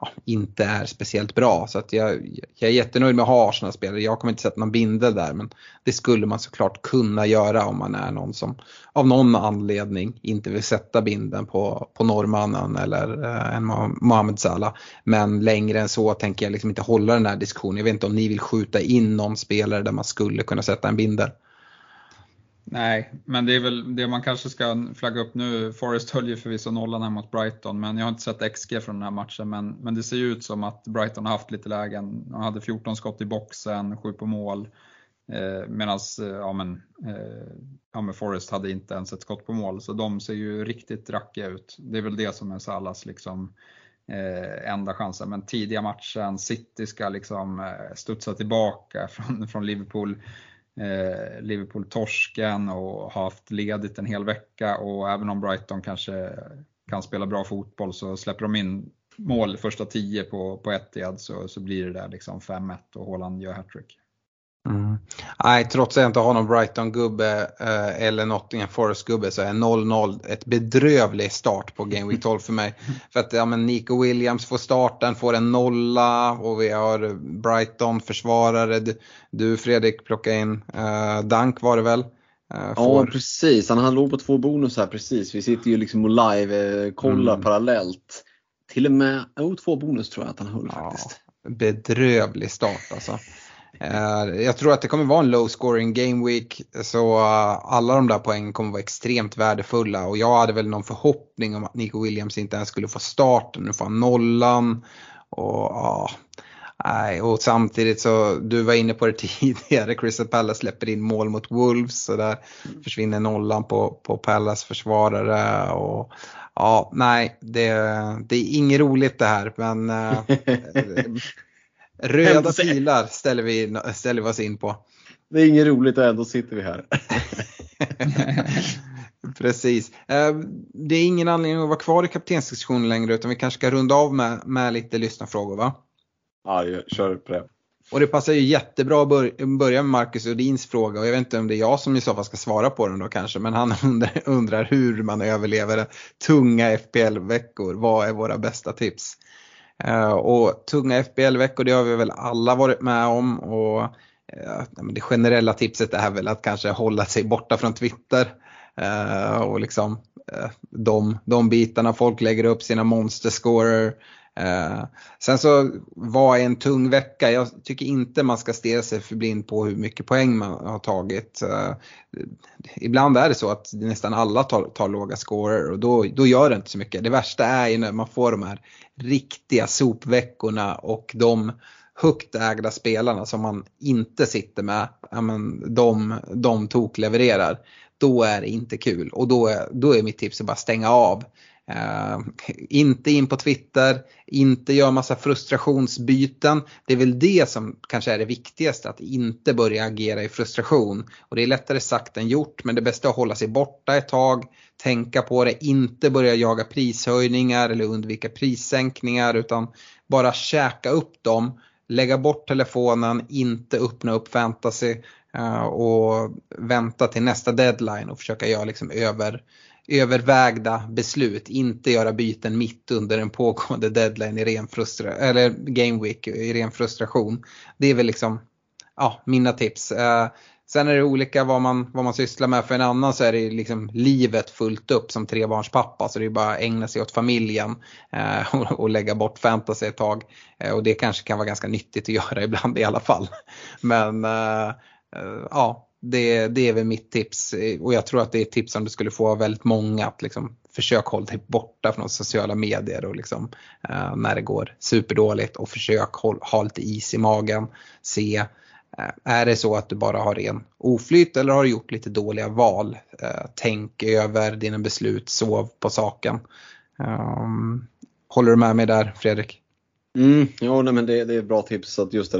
ja, inte är speciellt bra. Så att jag, jag är jättenöjd med att ha Arsenal-spelare. Jag kommer inte sätta någon bindel där men det skulle man såklart kunna göra om man är någon som av någon anledning inte vill sätta binden på, på norrmannen eller eh, en Mohamed Salah. Men längre än så tänker jag liksom inte hålla den här diskussionen. Jag vet inte om ni vill skjuta in någon spelare där man skulle kunna sätta en bindel. Nej, men det är väl det man kanske ska flagga upp nu. Forrest höll ju förvisso nollan här mot Brighton, men jag har inte sett XG från den här matchen. Men, men det ser ju ut som att Brighton har haft lite lägen. De hade 14 skott i boxen, 7 på mål. Eh, Medan eh, ja, men, eh, ja, men Forrest hade inte ens ett skott på mål, så de ser ju riktigt rackiga ut. Det är väl det som är Salas liksom, eh, enda chansen. Men tidiga matchen, City ska liksom eh, studsa tillbaka från, från Liverpool eh, Liverpool-torsken och har haft ledigt en hel vecka och även om Brighton kanske kan spela bra fotboll så släpper de in mål första tio på, på Etihad så, så blir det där liksom 5-1 och Haaland gör hattrick. Mm. Nej, trots att jag inte har någon Brighton-gubbe eh, eller Nottingham Forest-gubbe så är 0-0 ett bedrövlig start på Game Week 12 för mig. för att ja, men Nico Williams får starten, får en nolla och vi har Brighton försvarare. Du, du Fredrik plockar in eh, Dank var det väl? Eh. Ja precis, han låg på två bonusar precis. Vi sitter ju liksom och live-kollar mm. parallellt. Till och med, oh, två bonus tror jag att han höll ja, faktiskt. Bedrövlig start alltså. Eh, jag tror att det kommer vara en low scoring game week så eh, alla de där poängen kommer vara extremt värdefulla och jag hade väl någon förhoppning om att Nico Williams inte ens skulle få starten. Nu får han nollan och ja, Nej, och samtidigt så, du var inne på det tidigare, Crystal Palace släpper in mål mot Wolves så där försvinner nollan på, på Palace försvarare. Och, ja, nej, det, det är inget roligt det här men äh, röda pilar ställer vi, ställer vi oss in på. Det är inget roligt och ändå sitter vi här. Precis. Eh, det är ingen anledning att vara kvar i kaptensdiskussionen längre utan vi kanske ska runda av med, med lite lyssnarfrågor va? Ja, kör på det. Och det passar ju jättebra att börja med Marcus Odins fråga och jag vet inte om det är jag som i så fall ska svara på den då kanske men han undrar hur man överlever tunga FPL-veckor. Vad är våra bästa tips? Eh, och tunga FBL-veckor det har vi väl alla varit med om och eh, det generella tipset är väl att kanske hålla sig borta från Twitter. Eh, och liksom de, de bitarna folk lägger upp sina monsterscorer Eh, sen så vad är en tung vecka? Jag tycker inte man ska stirra sig för blind på hur mycket poäng man har tagit. Eh, ibland är det så att nästan alla tar, tar låga scorer och då, då gör det inte så mycket. Det värsta är ju när man får de här riktiga sopveckorna och de högt ägda spelarna som man inte sitter med, ja, men de, de toklevererar. Då är det inte kul och då är, då är mitt tips att bara stänga av. Uh, inte in på Twitter, inte göra massa frustrationsbyten. Det är väl det som kanske är det viktigaste, att inte börja agera i frustration. Och det är lättare sagt än gjort, men det bästa är att hålla sig borta ett tag, tänka på det, inte börja jaga prishöjningar eller undvika prissänkningar utan bara käka upp dem, lägga bort telefonen, inte öppna upp fantasy uh, och vänta till nästa deadline och försöka göra liksom över övervägda beslut, inte göra byten mitt under en pågående deadline i ren frustration, eller game week i ren frustration. Det är väl liksom ja, mina tips. Eh, sen är det olika vad man, vad man sysslar med. För en annan så är det liksom livet fullt upp som trebarnspappa. Så det är bara att ägna sig åt familjen eh, och, och, lägga bort fantasy ett tag. Eh, och det kanske kan vara ganska nyttigt att göra ibland i alla fall. Men eh, eh, ja, det, det är väl mitt tips och jag tror att det är ett tips som du skulle få av väldigt många att liksom försök hålla dig borta från sociala medier och liksom, eh, när det går superdåligt och försök håll, ha lite is i magen. Se, eh, är det så att du bara har ren oflyt eller har du gjort lite dåliga val? Eh, tänk över dina beslut, sov på saken. Ehm, håller du med mig där Fredrik? Mm, ja, nej, men det, det är bra tips att just det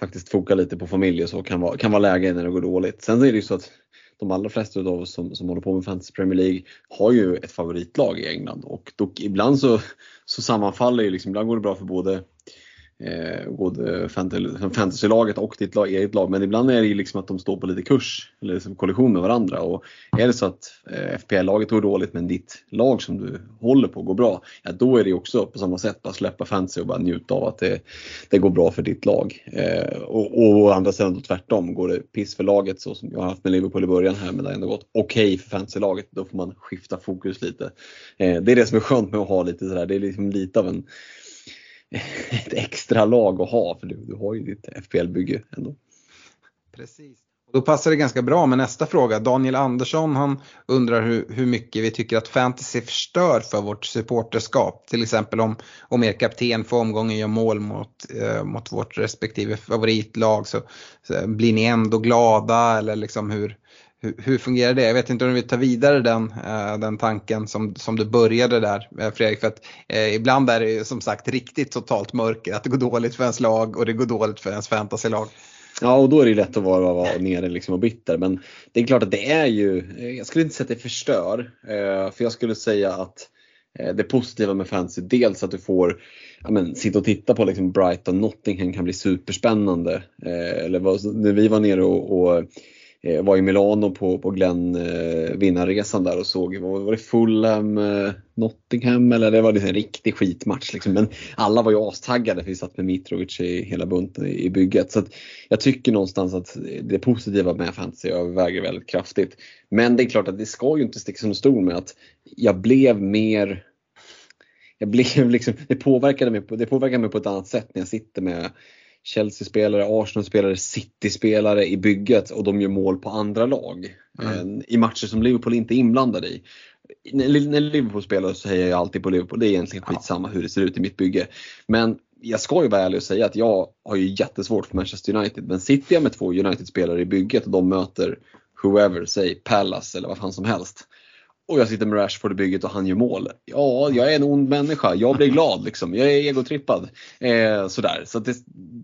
faktiskt foka lite på familj och så kan vara, kan vara läge när det går dåligt. Sen är det ju så att de allra flesta av oss som, som håller på med Fantasy Premier League har ju ett favoritlag i England och dock, ibland så, så sammanfaller ju liksom, ibland går det bra för både eh, både eh, fantasylaget och ditt lag, eget lag. Men ibland är det ju liksom att de står på lite kurs eller liksom kollision med varandra. Och är det så att eh, FPL-laget går dåligt men ditt lag som du håller på går bra, ja då är det också på samma sätt bara släppa fantasy och bara njuta av att det, det går bra för ditt lag. Eh, och, och å andra sidan då tvärtom, går det piss för laget så som jag har haft med Liverpool i början här men det har ändå gått okej okay för fantasylaget, då får man skifta fokus lite. Eh, det är det som är skönt med att ha lite sådär, det är liksom lite av en ett extra lag att ha för du, du har ju ditt FPL-bygge ändå. Precis. Och då passar det ganska bra med nästa fråga. Daniel Andersson han undrar hur, hur mycket vi tycker att fantasy förstör för vårt supporterskap. Till exempel om, om er kapten för omgången gör mål mot, eh, mot vårt respektive favoritlag så, så, blir ni ändå glada eller liksom hur, hur, hur, fungerar det? Jag vet inte om du vill ta vidare den, eh, den tanken som, som du började där eh, Fredrik. För att eh, ibland är det som sagt riktigt totalt mörker. Att det går dåligt för ens lag och det går dåligt för ens fantasylag. Ja, och då är det lätt att vara, vara nere liksom och bitter. Men det är klart att det är ju, eh, jag skulle inte säga att det förstör. Eh, för jag skulle säga att det positiva med fantasy, dels att du får ja, men, sitta och titta på liksom Brighton, Nottingham kan bli superspännande. Eh, eller vad, när vi var nere och, och eh, var i Milano på, på Glenn eh, vinnarresan där och såg, var, var det Fulham, eh, Nottingham eller det var liksom en riktig skitmatch. Liksom. Men alla var ju astaggade för vi satt med Mitrovic i hela bunten i, i bygget. Så jag tycker någonstans att det positiva med fantasy överväger väldigt kraftigt. Men det är klart att det ska ju inte sticka under stol med att jag blev mer jag blev liksom, det, påverkade mig det påverkade mig på ett annat sätt när jag sitter med Chelsea-spelare, Arsenal-spelare, City-spelare i bygget och de gör mål på andra lag. Mm. I matcher som Liverpool inte är inblandade i. När Liverpool spelar så hejar jag alltid på Liverpool. Det är egentligen skitsamma hur det ser ut i mitt bygge. Men jag ska ju vara ärlig och säga att jag har ju jättesvårt för Manchester United. Men sitter jag med två United-spelare i bygget och de möter whoever, säg Palace eller vad fan som helst och jag sitter med Rashford i bygget och han gör mål. Ja, jag är en ond människa. Jag blir glad liksom. Jag är egotrippad. Eh, sådär. Så det,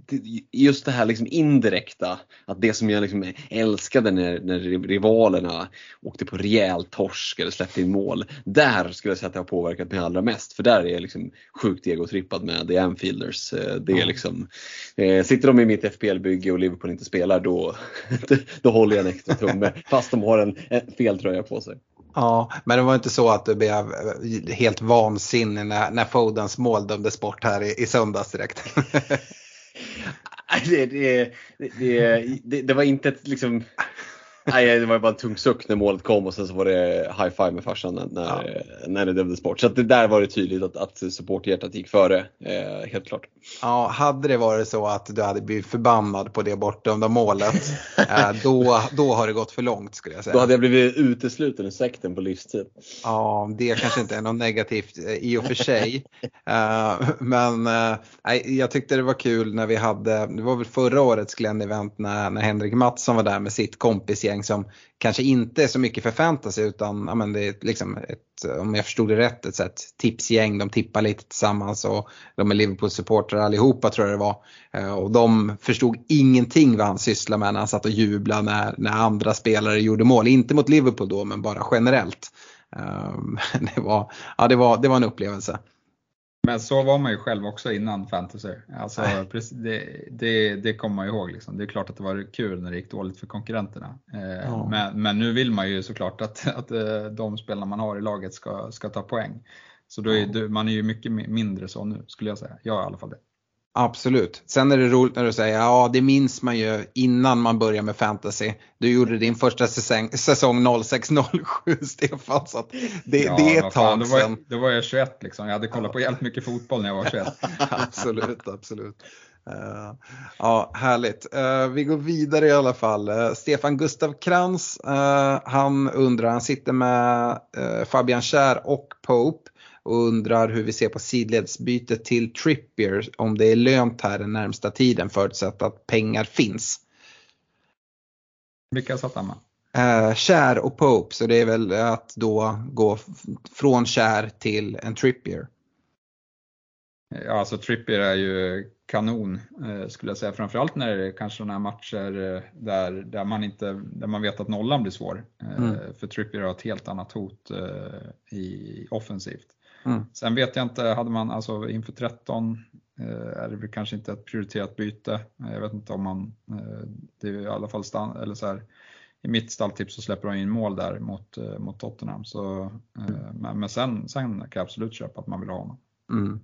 det, just det här liksom indirekta, att det som jag liksom älskade när, när rivalerna åkte på rejäl torsk eller släppte in mål. Där skulle jag säga att det har påverkat mig allra mest. För där är jag liksom sjukt egotrippad med The Anfielders. Eh, det är liksom, eh, sitter de i mitt FPL-bygge och Liverpool inte spelar då, då håller jag en extra tumme. Fast de har en, en fel tröja på sig. Ja, men det var inte så att du blev eh, helt vansinnig när, när Fodens mål dömdes bort här i, i söndags direkt? det, det, det, det, var inte ett liksom Nej, det var bara en tung suck när målet kom och sen så var det high five med farsan när, ja. när det dömdes bort. Så det där var det tydligt att, att supporthjärtat gick före, eh, helt klart. Ja, hade det varit så att du hade blivit förbannad på det bortdömda målet, eh, då, då har det gått för långt skulle jag säga. Då hade jag blivit utesluten ur sekten på livstid. Ja, det kanske inte är något negativt eh, i och för sig. Eh, men eh, jag tyckte det var kul när vi hade, det var väl förra årets Glenn-event när, när Henrik Mattsson var där med sitt kompisgäng gäng som kanske inte är så mycket för fantasy utan ja, men det är liksom ett, om jag förstod det rätt, ett, ett tipsgäng. De tippar lite tillsammans och de är Liverpool-supportrar allihopa tror jag det var. Eh, och de förstod ingenting vad han sysslade med när han satt och jublade när, när andra spelare gjorde mål. Inte mot Liverpool då men bara generellt. Eh, det var, ja, det var, det var en upplevelse. Men så var man ju själv också innan fantasy. Alltså, det, det, det kommer man ihåg. Liksom. Det är klart att det var kul när det gick dåligt för konkurrenterna. Eh, ja. Men, men, nu vill man ju såklart att, att eh, de spelarna man har i laget ska, ska ta poäng. Så är, ja. man är ju mycket mindre så nu skulle jag säga. Jag är i alla fall det. Absolut. Sen är det roligt när du säger ja det minns man ju innan man börjar med fantasy. Du gjorde din första säsong, säsong 06-07 Stefan. Så det, ja, det är ett tag då var, då var jag 21 liksom. Jag hade kollat på jävligt mycket fotboll när jag var 21. absolut, absolut. Uh, ja, härligt. Uh, vi går vidare i alla fall. Uh, Stefan Gustav Krantz, han undrar, han sitter med Fabian Kär och Pope och undrar hur vi ser på sidledsbytet till Trippier om det är lönt här den närmsta tiden förutsatt att pengar finns. Vilka satt han med? Uh, Kär och Pope, så det är väl att då gå från Kär till en Trippier. Ja, alltså Trippier är ju kanon eh, skulle jag säga. Framförallt när det är kanske sådana här matcher eh, där, där, man inte, där man vet att nollan blir svår. Eh, mm. För Trippier har ett helt annat hot eh, i offensivt. Mm. Sen vet jag inte, hade man alltså inför 13 eh, är det väl kanske inte ett prioriterat byte. Jag vet inte om man, eh, det är i alla fall stand, eller så här, i mitt stalltips så släpper de in mål där mot, eh, mot Tottenham. Så, mm. men, men sen, sen kan jag absolut köpa att man vill ha honom. Mm.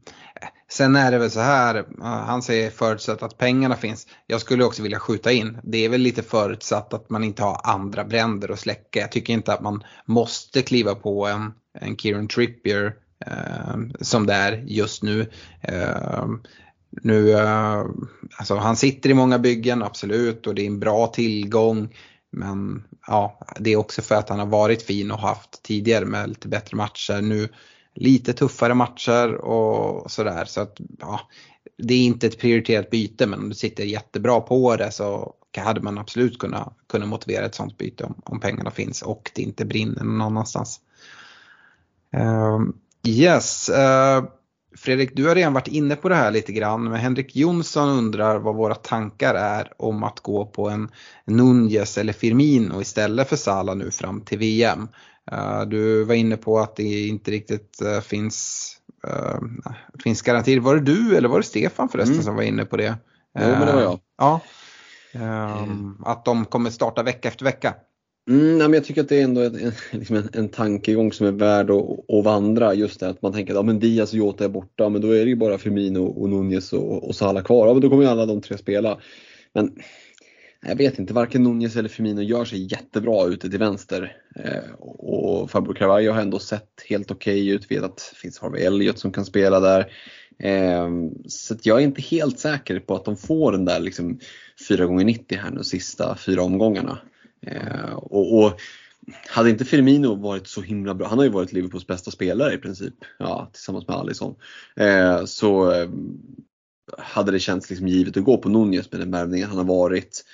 Sen är det väl så här, han säger förutsatt att pengarna finns. Jag skulle också vilja skjuta in. Det är väl lite förutsatt att man inte har andra bränder att släcka. Jag tycker inte att man måste kliva på en, en Kieran Trippier Eh, Ehm, som det är just nu. Eh, nu eh, alltså han sitter i många byggen, absolut, och det är en bra tillgång. Men ja, det är också för att han har varit fin och haft tidigare med lite bättre matcher. Nu lite tuffare matcher och sådär. Så att, ja, det är inte ett prioriterat byte men om du sitter jättebra på det så hade man absolut kunnat, kunnat motivera ett sånt byte om, om pengarna finns och det inte brinner någon annanstans. Um, Yes. Uh, Fredrik, du har redan varit inne på det här lite grann, men Henrik Jonsson undrar vad våra tankar är om att gå på en Nunez eller Firmino istället för Salah nu fram till VM. Uh, du var inne på att det inte riktigt uh, finns, finns garantier. Var det du eller var det Stefan förresten mm. som var inne på det? Jo, men det var jag. Ja. Um, att de kommer starta vecka efter vecka. Mm, men jag tycker att det är ändå en, liksom en, en tankegång som är värd att, att vandra. Just det att man tänker att ja, men Diaz alltså, och Jota är borta, men då är det ju bara Firmino och Nunez och, och Salah kvar. Ja, men då kommer ju alla de tre spela. Men jag vet inte, varken Nunez eller Firmino gör sig jättebra ute till vänster. Eh, och Fabio Carvalho har ändå sett helt okej okay ut. Vet att det finns Harvey Elliot som kan spela där. Eh, så jag är inte helt säker på att de får den där liksom 4x90 här nu sista fyra omgångarna. Eh, och, och, hade inte Firmino varit så himla bra, han har ju varit Liverpools bästa spelare i princip, ja, tillsammans med Alisson. Eh, så eh, hade det känts liksom givet att gå på Nunez med den värvningen han har varit.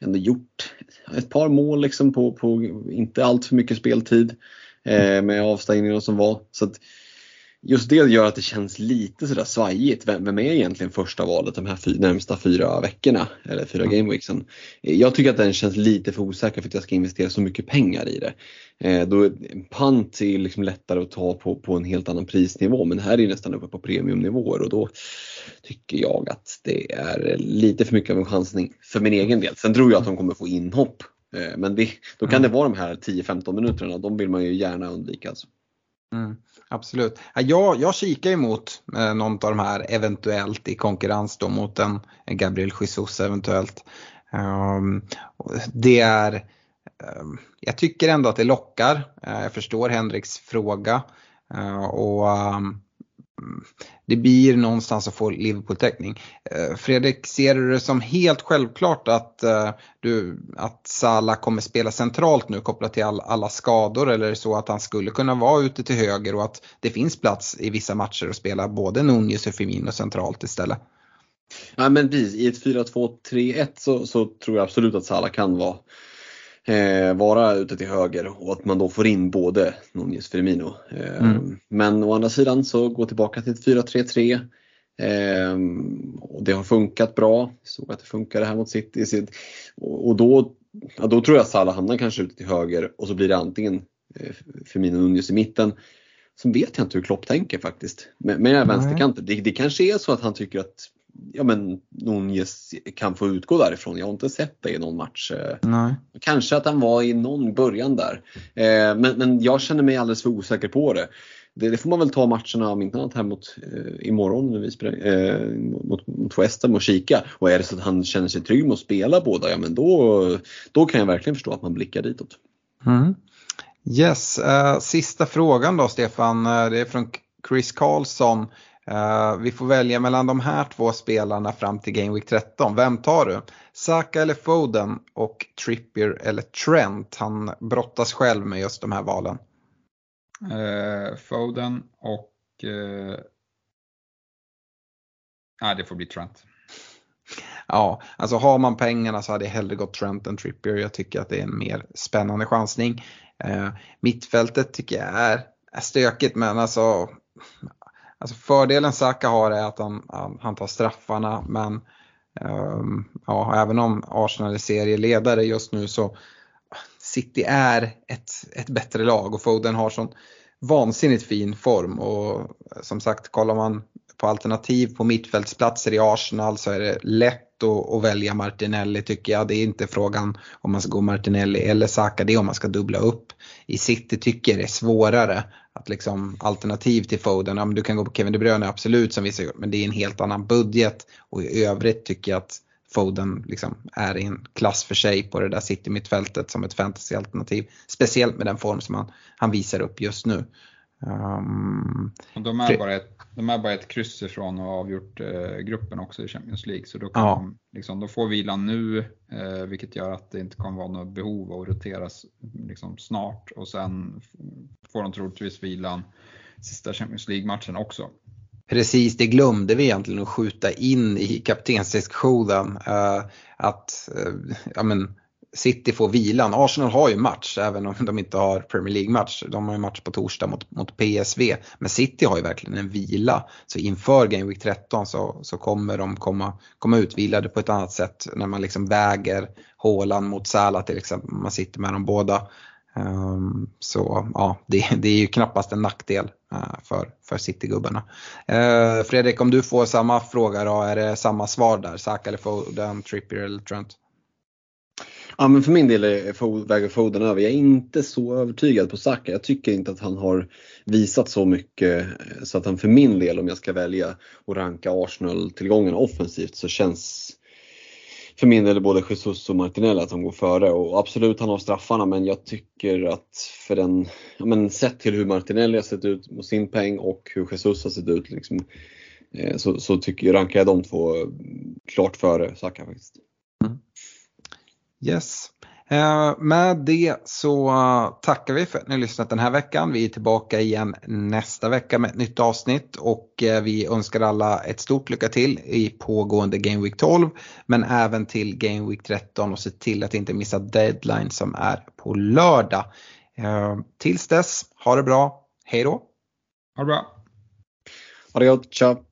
Ändå gjort ett par mål liksom på, på inte allt för mycket speltid eh, med avstängningarna som var. Så att, just det gör att det känns lite sådär svajigt. Vem, vem är egentligen första valet de här fy, närmsta fyra veckorna eller fyra mm. gameweeksen? Jag tycker att den känns lite för osäker för att jag ska investera så mycket pengar i det. Eh, då, pant är liksom lättare att ta på, på en helt annan prisnivå men här är det nästan uppe på premiumnivåer och då tycker jag att det är lite för mycket av en chansning för min egen del. Sen tror jag att de kommer få inhopp eh, men det, då kan mm. det vara de här 10-15 minuterna, de vill man ju gärna undvika. Alltså. Mm, absolut. Jag, jag kikar emot eh, någon av de här eventuellt i konkurrens då mot en, en Gabriel Jesus eventuellt. Um, det är, um, jag tycker ändå att det lockar. Uh, jag förstår Henriks fråga. Uh, och um, det blir någonstans att få Liverpool-täckning. Eh, Fredrik, ser du det som helt självklart att, eh, du, att Salah kommer spela centralt nu kopplat till all, alla skador eller är det så att han skulle kunna vara ute till höger och att det finns plats i vissa matcher att spela både Nunez och Firmino centralt istället? Ja men precis, i ett 4-2-3-1 så, så tror jag absolut att Salah kan vara eh, vara ute till höger och att man då får in både Nunez Firmino. Eh, mm. Men å andra sidan så gå tillbaka till ett 4-3-3. Eh, och det har funkat bra. Såg att det funkade här mot City. Och då, ja, då tror jag Salah hamnar kanske ute till höger och så blir det antingen eh, Firmino och Nunez i mitten. Sen vet jag inte hur Klopp tänker faktiskt. Men, men vänsterkanten, det, det kanske är så att han tycker att ja, men Nunez kan få utgå därifrån. Jag har inte sett det i någon match. Eh, Nej. Kanske att han var i någon början där. Eh, men, men jag känner mig alldeles för osäker på det. Det, det får man väl ta matcherna om inte annat här mot eh, imorgon när vi spelar, eh, mot, mot West Ham och kika. Och är det så att han känner sig trygg med att spela båda, ja men då, då kan jag verkligen förstå att man blickar ditåt. Mm. Yes, uh, sista frågan då Stefan, det är från Chris Karlsson. Uh, vi får välja mellan de här två spelarna fram till Game Week 13. Vem tar du? Saka eller Foden och Trippier eller Trent? Han brottas själv med just de här valen. Uh, Foden och... Uh... Nej, det får bli Trent. Ja, alltså har man pengarna så hade jag hellre gått Trent än Trippier. Jag tycker att det är en mer spännande chansning. Uh, mittfältet tycker jag är, är stökigt men alltså Alltså fördelen Saka har är att han, han tar straffarna men um, ja, även om Arsenal är serieledare just nu så City är ett, ett bättre lag och Foden har sån vansinnigt fin form och som sagt kollar man på alternativ på mittfältsplatser i Arsenal så är det lätt att, att, välja Martinelli tycker jag. Det är inte frågan om man ska gå Martinelli eller Saka, det är om man ska dubbla upp. I City tycker jag det är svårare att liksom alternativ till Foden, ja, men du kan gå på Kevin De Bruyne absolut som vissa men det är en helt annan budget och i övrigt tycker jag att Foden liksom är i en klass för sig på det där City-mittfältet som ett fantasyalternativ. Speciellt med den form som han, han visar upp just nu. Um, de, är bara ett, de är bara ett kryss ifrån och har avgjort eh, gruppen också i Champions League. Så då, kan ja. de, liksom, de får vilan nu, eh, vilket gör att det inte kommer vara något behov av att roteras liksom, snart. Och sen får de troligtvis vilan sista Champions League-matchen också. Precis, det glömde vi egentligen att skjuta in i kaptensdiskussionen. Uh, att uh, ja, men, City får vilan. Arsenal har ju match även om de inte har Premier League-match. De har ju match på torsdag mot, mot PSV. Men City har ju verkligen en vila. Så inför Game Week 13 så, så kommer de komma, komma utvilade på ett annat sätt när man liksom väger hålan mot Salah till exempel. Man sitter med dem båda. Um, så ja, det, det, är ju knappast en nackdel uh, för, för Citygubbarna. Uh, Fredrik, om du får samma fråga då, är det samma svar där? Saka eller Foden, Trippier eller Trent? Ja, men för min del är väger Foden över. Jag är inte så övertygad på Saka. Jag tycker inte att han har visat så mycket eh, så att han för min del om jag ska välja att ranka Arsenal-tillgångarna offensivt så känns för min del både Jesus och Martinelli att de går före och absolut han har straffarna men jag tycker att för den, ja, men sett till hur Martinelli har sett ut med sin peng och hur Jesus har sett ut liksom, eh, så, så tycker rankar jag de två eh, klart före Saka faktiskt. Mm. Yes. Eh, med det så tackar vi för att ni har lyssnat den här veckan. Vi är tillbaka igen nästa vecka med ett nytt avsnitt och eh, vi önskar alla ett stort lycka till i pågående Game Week 12 men även till Game Week 13 och se till att inte missa deadline som är på lördag. Eh, tills dess, ha det bra. Hej då! Ha det bra! Ha det gott, ciao!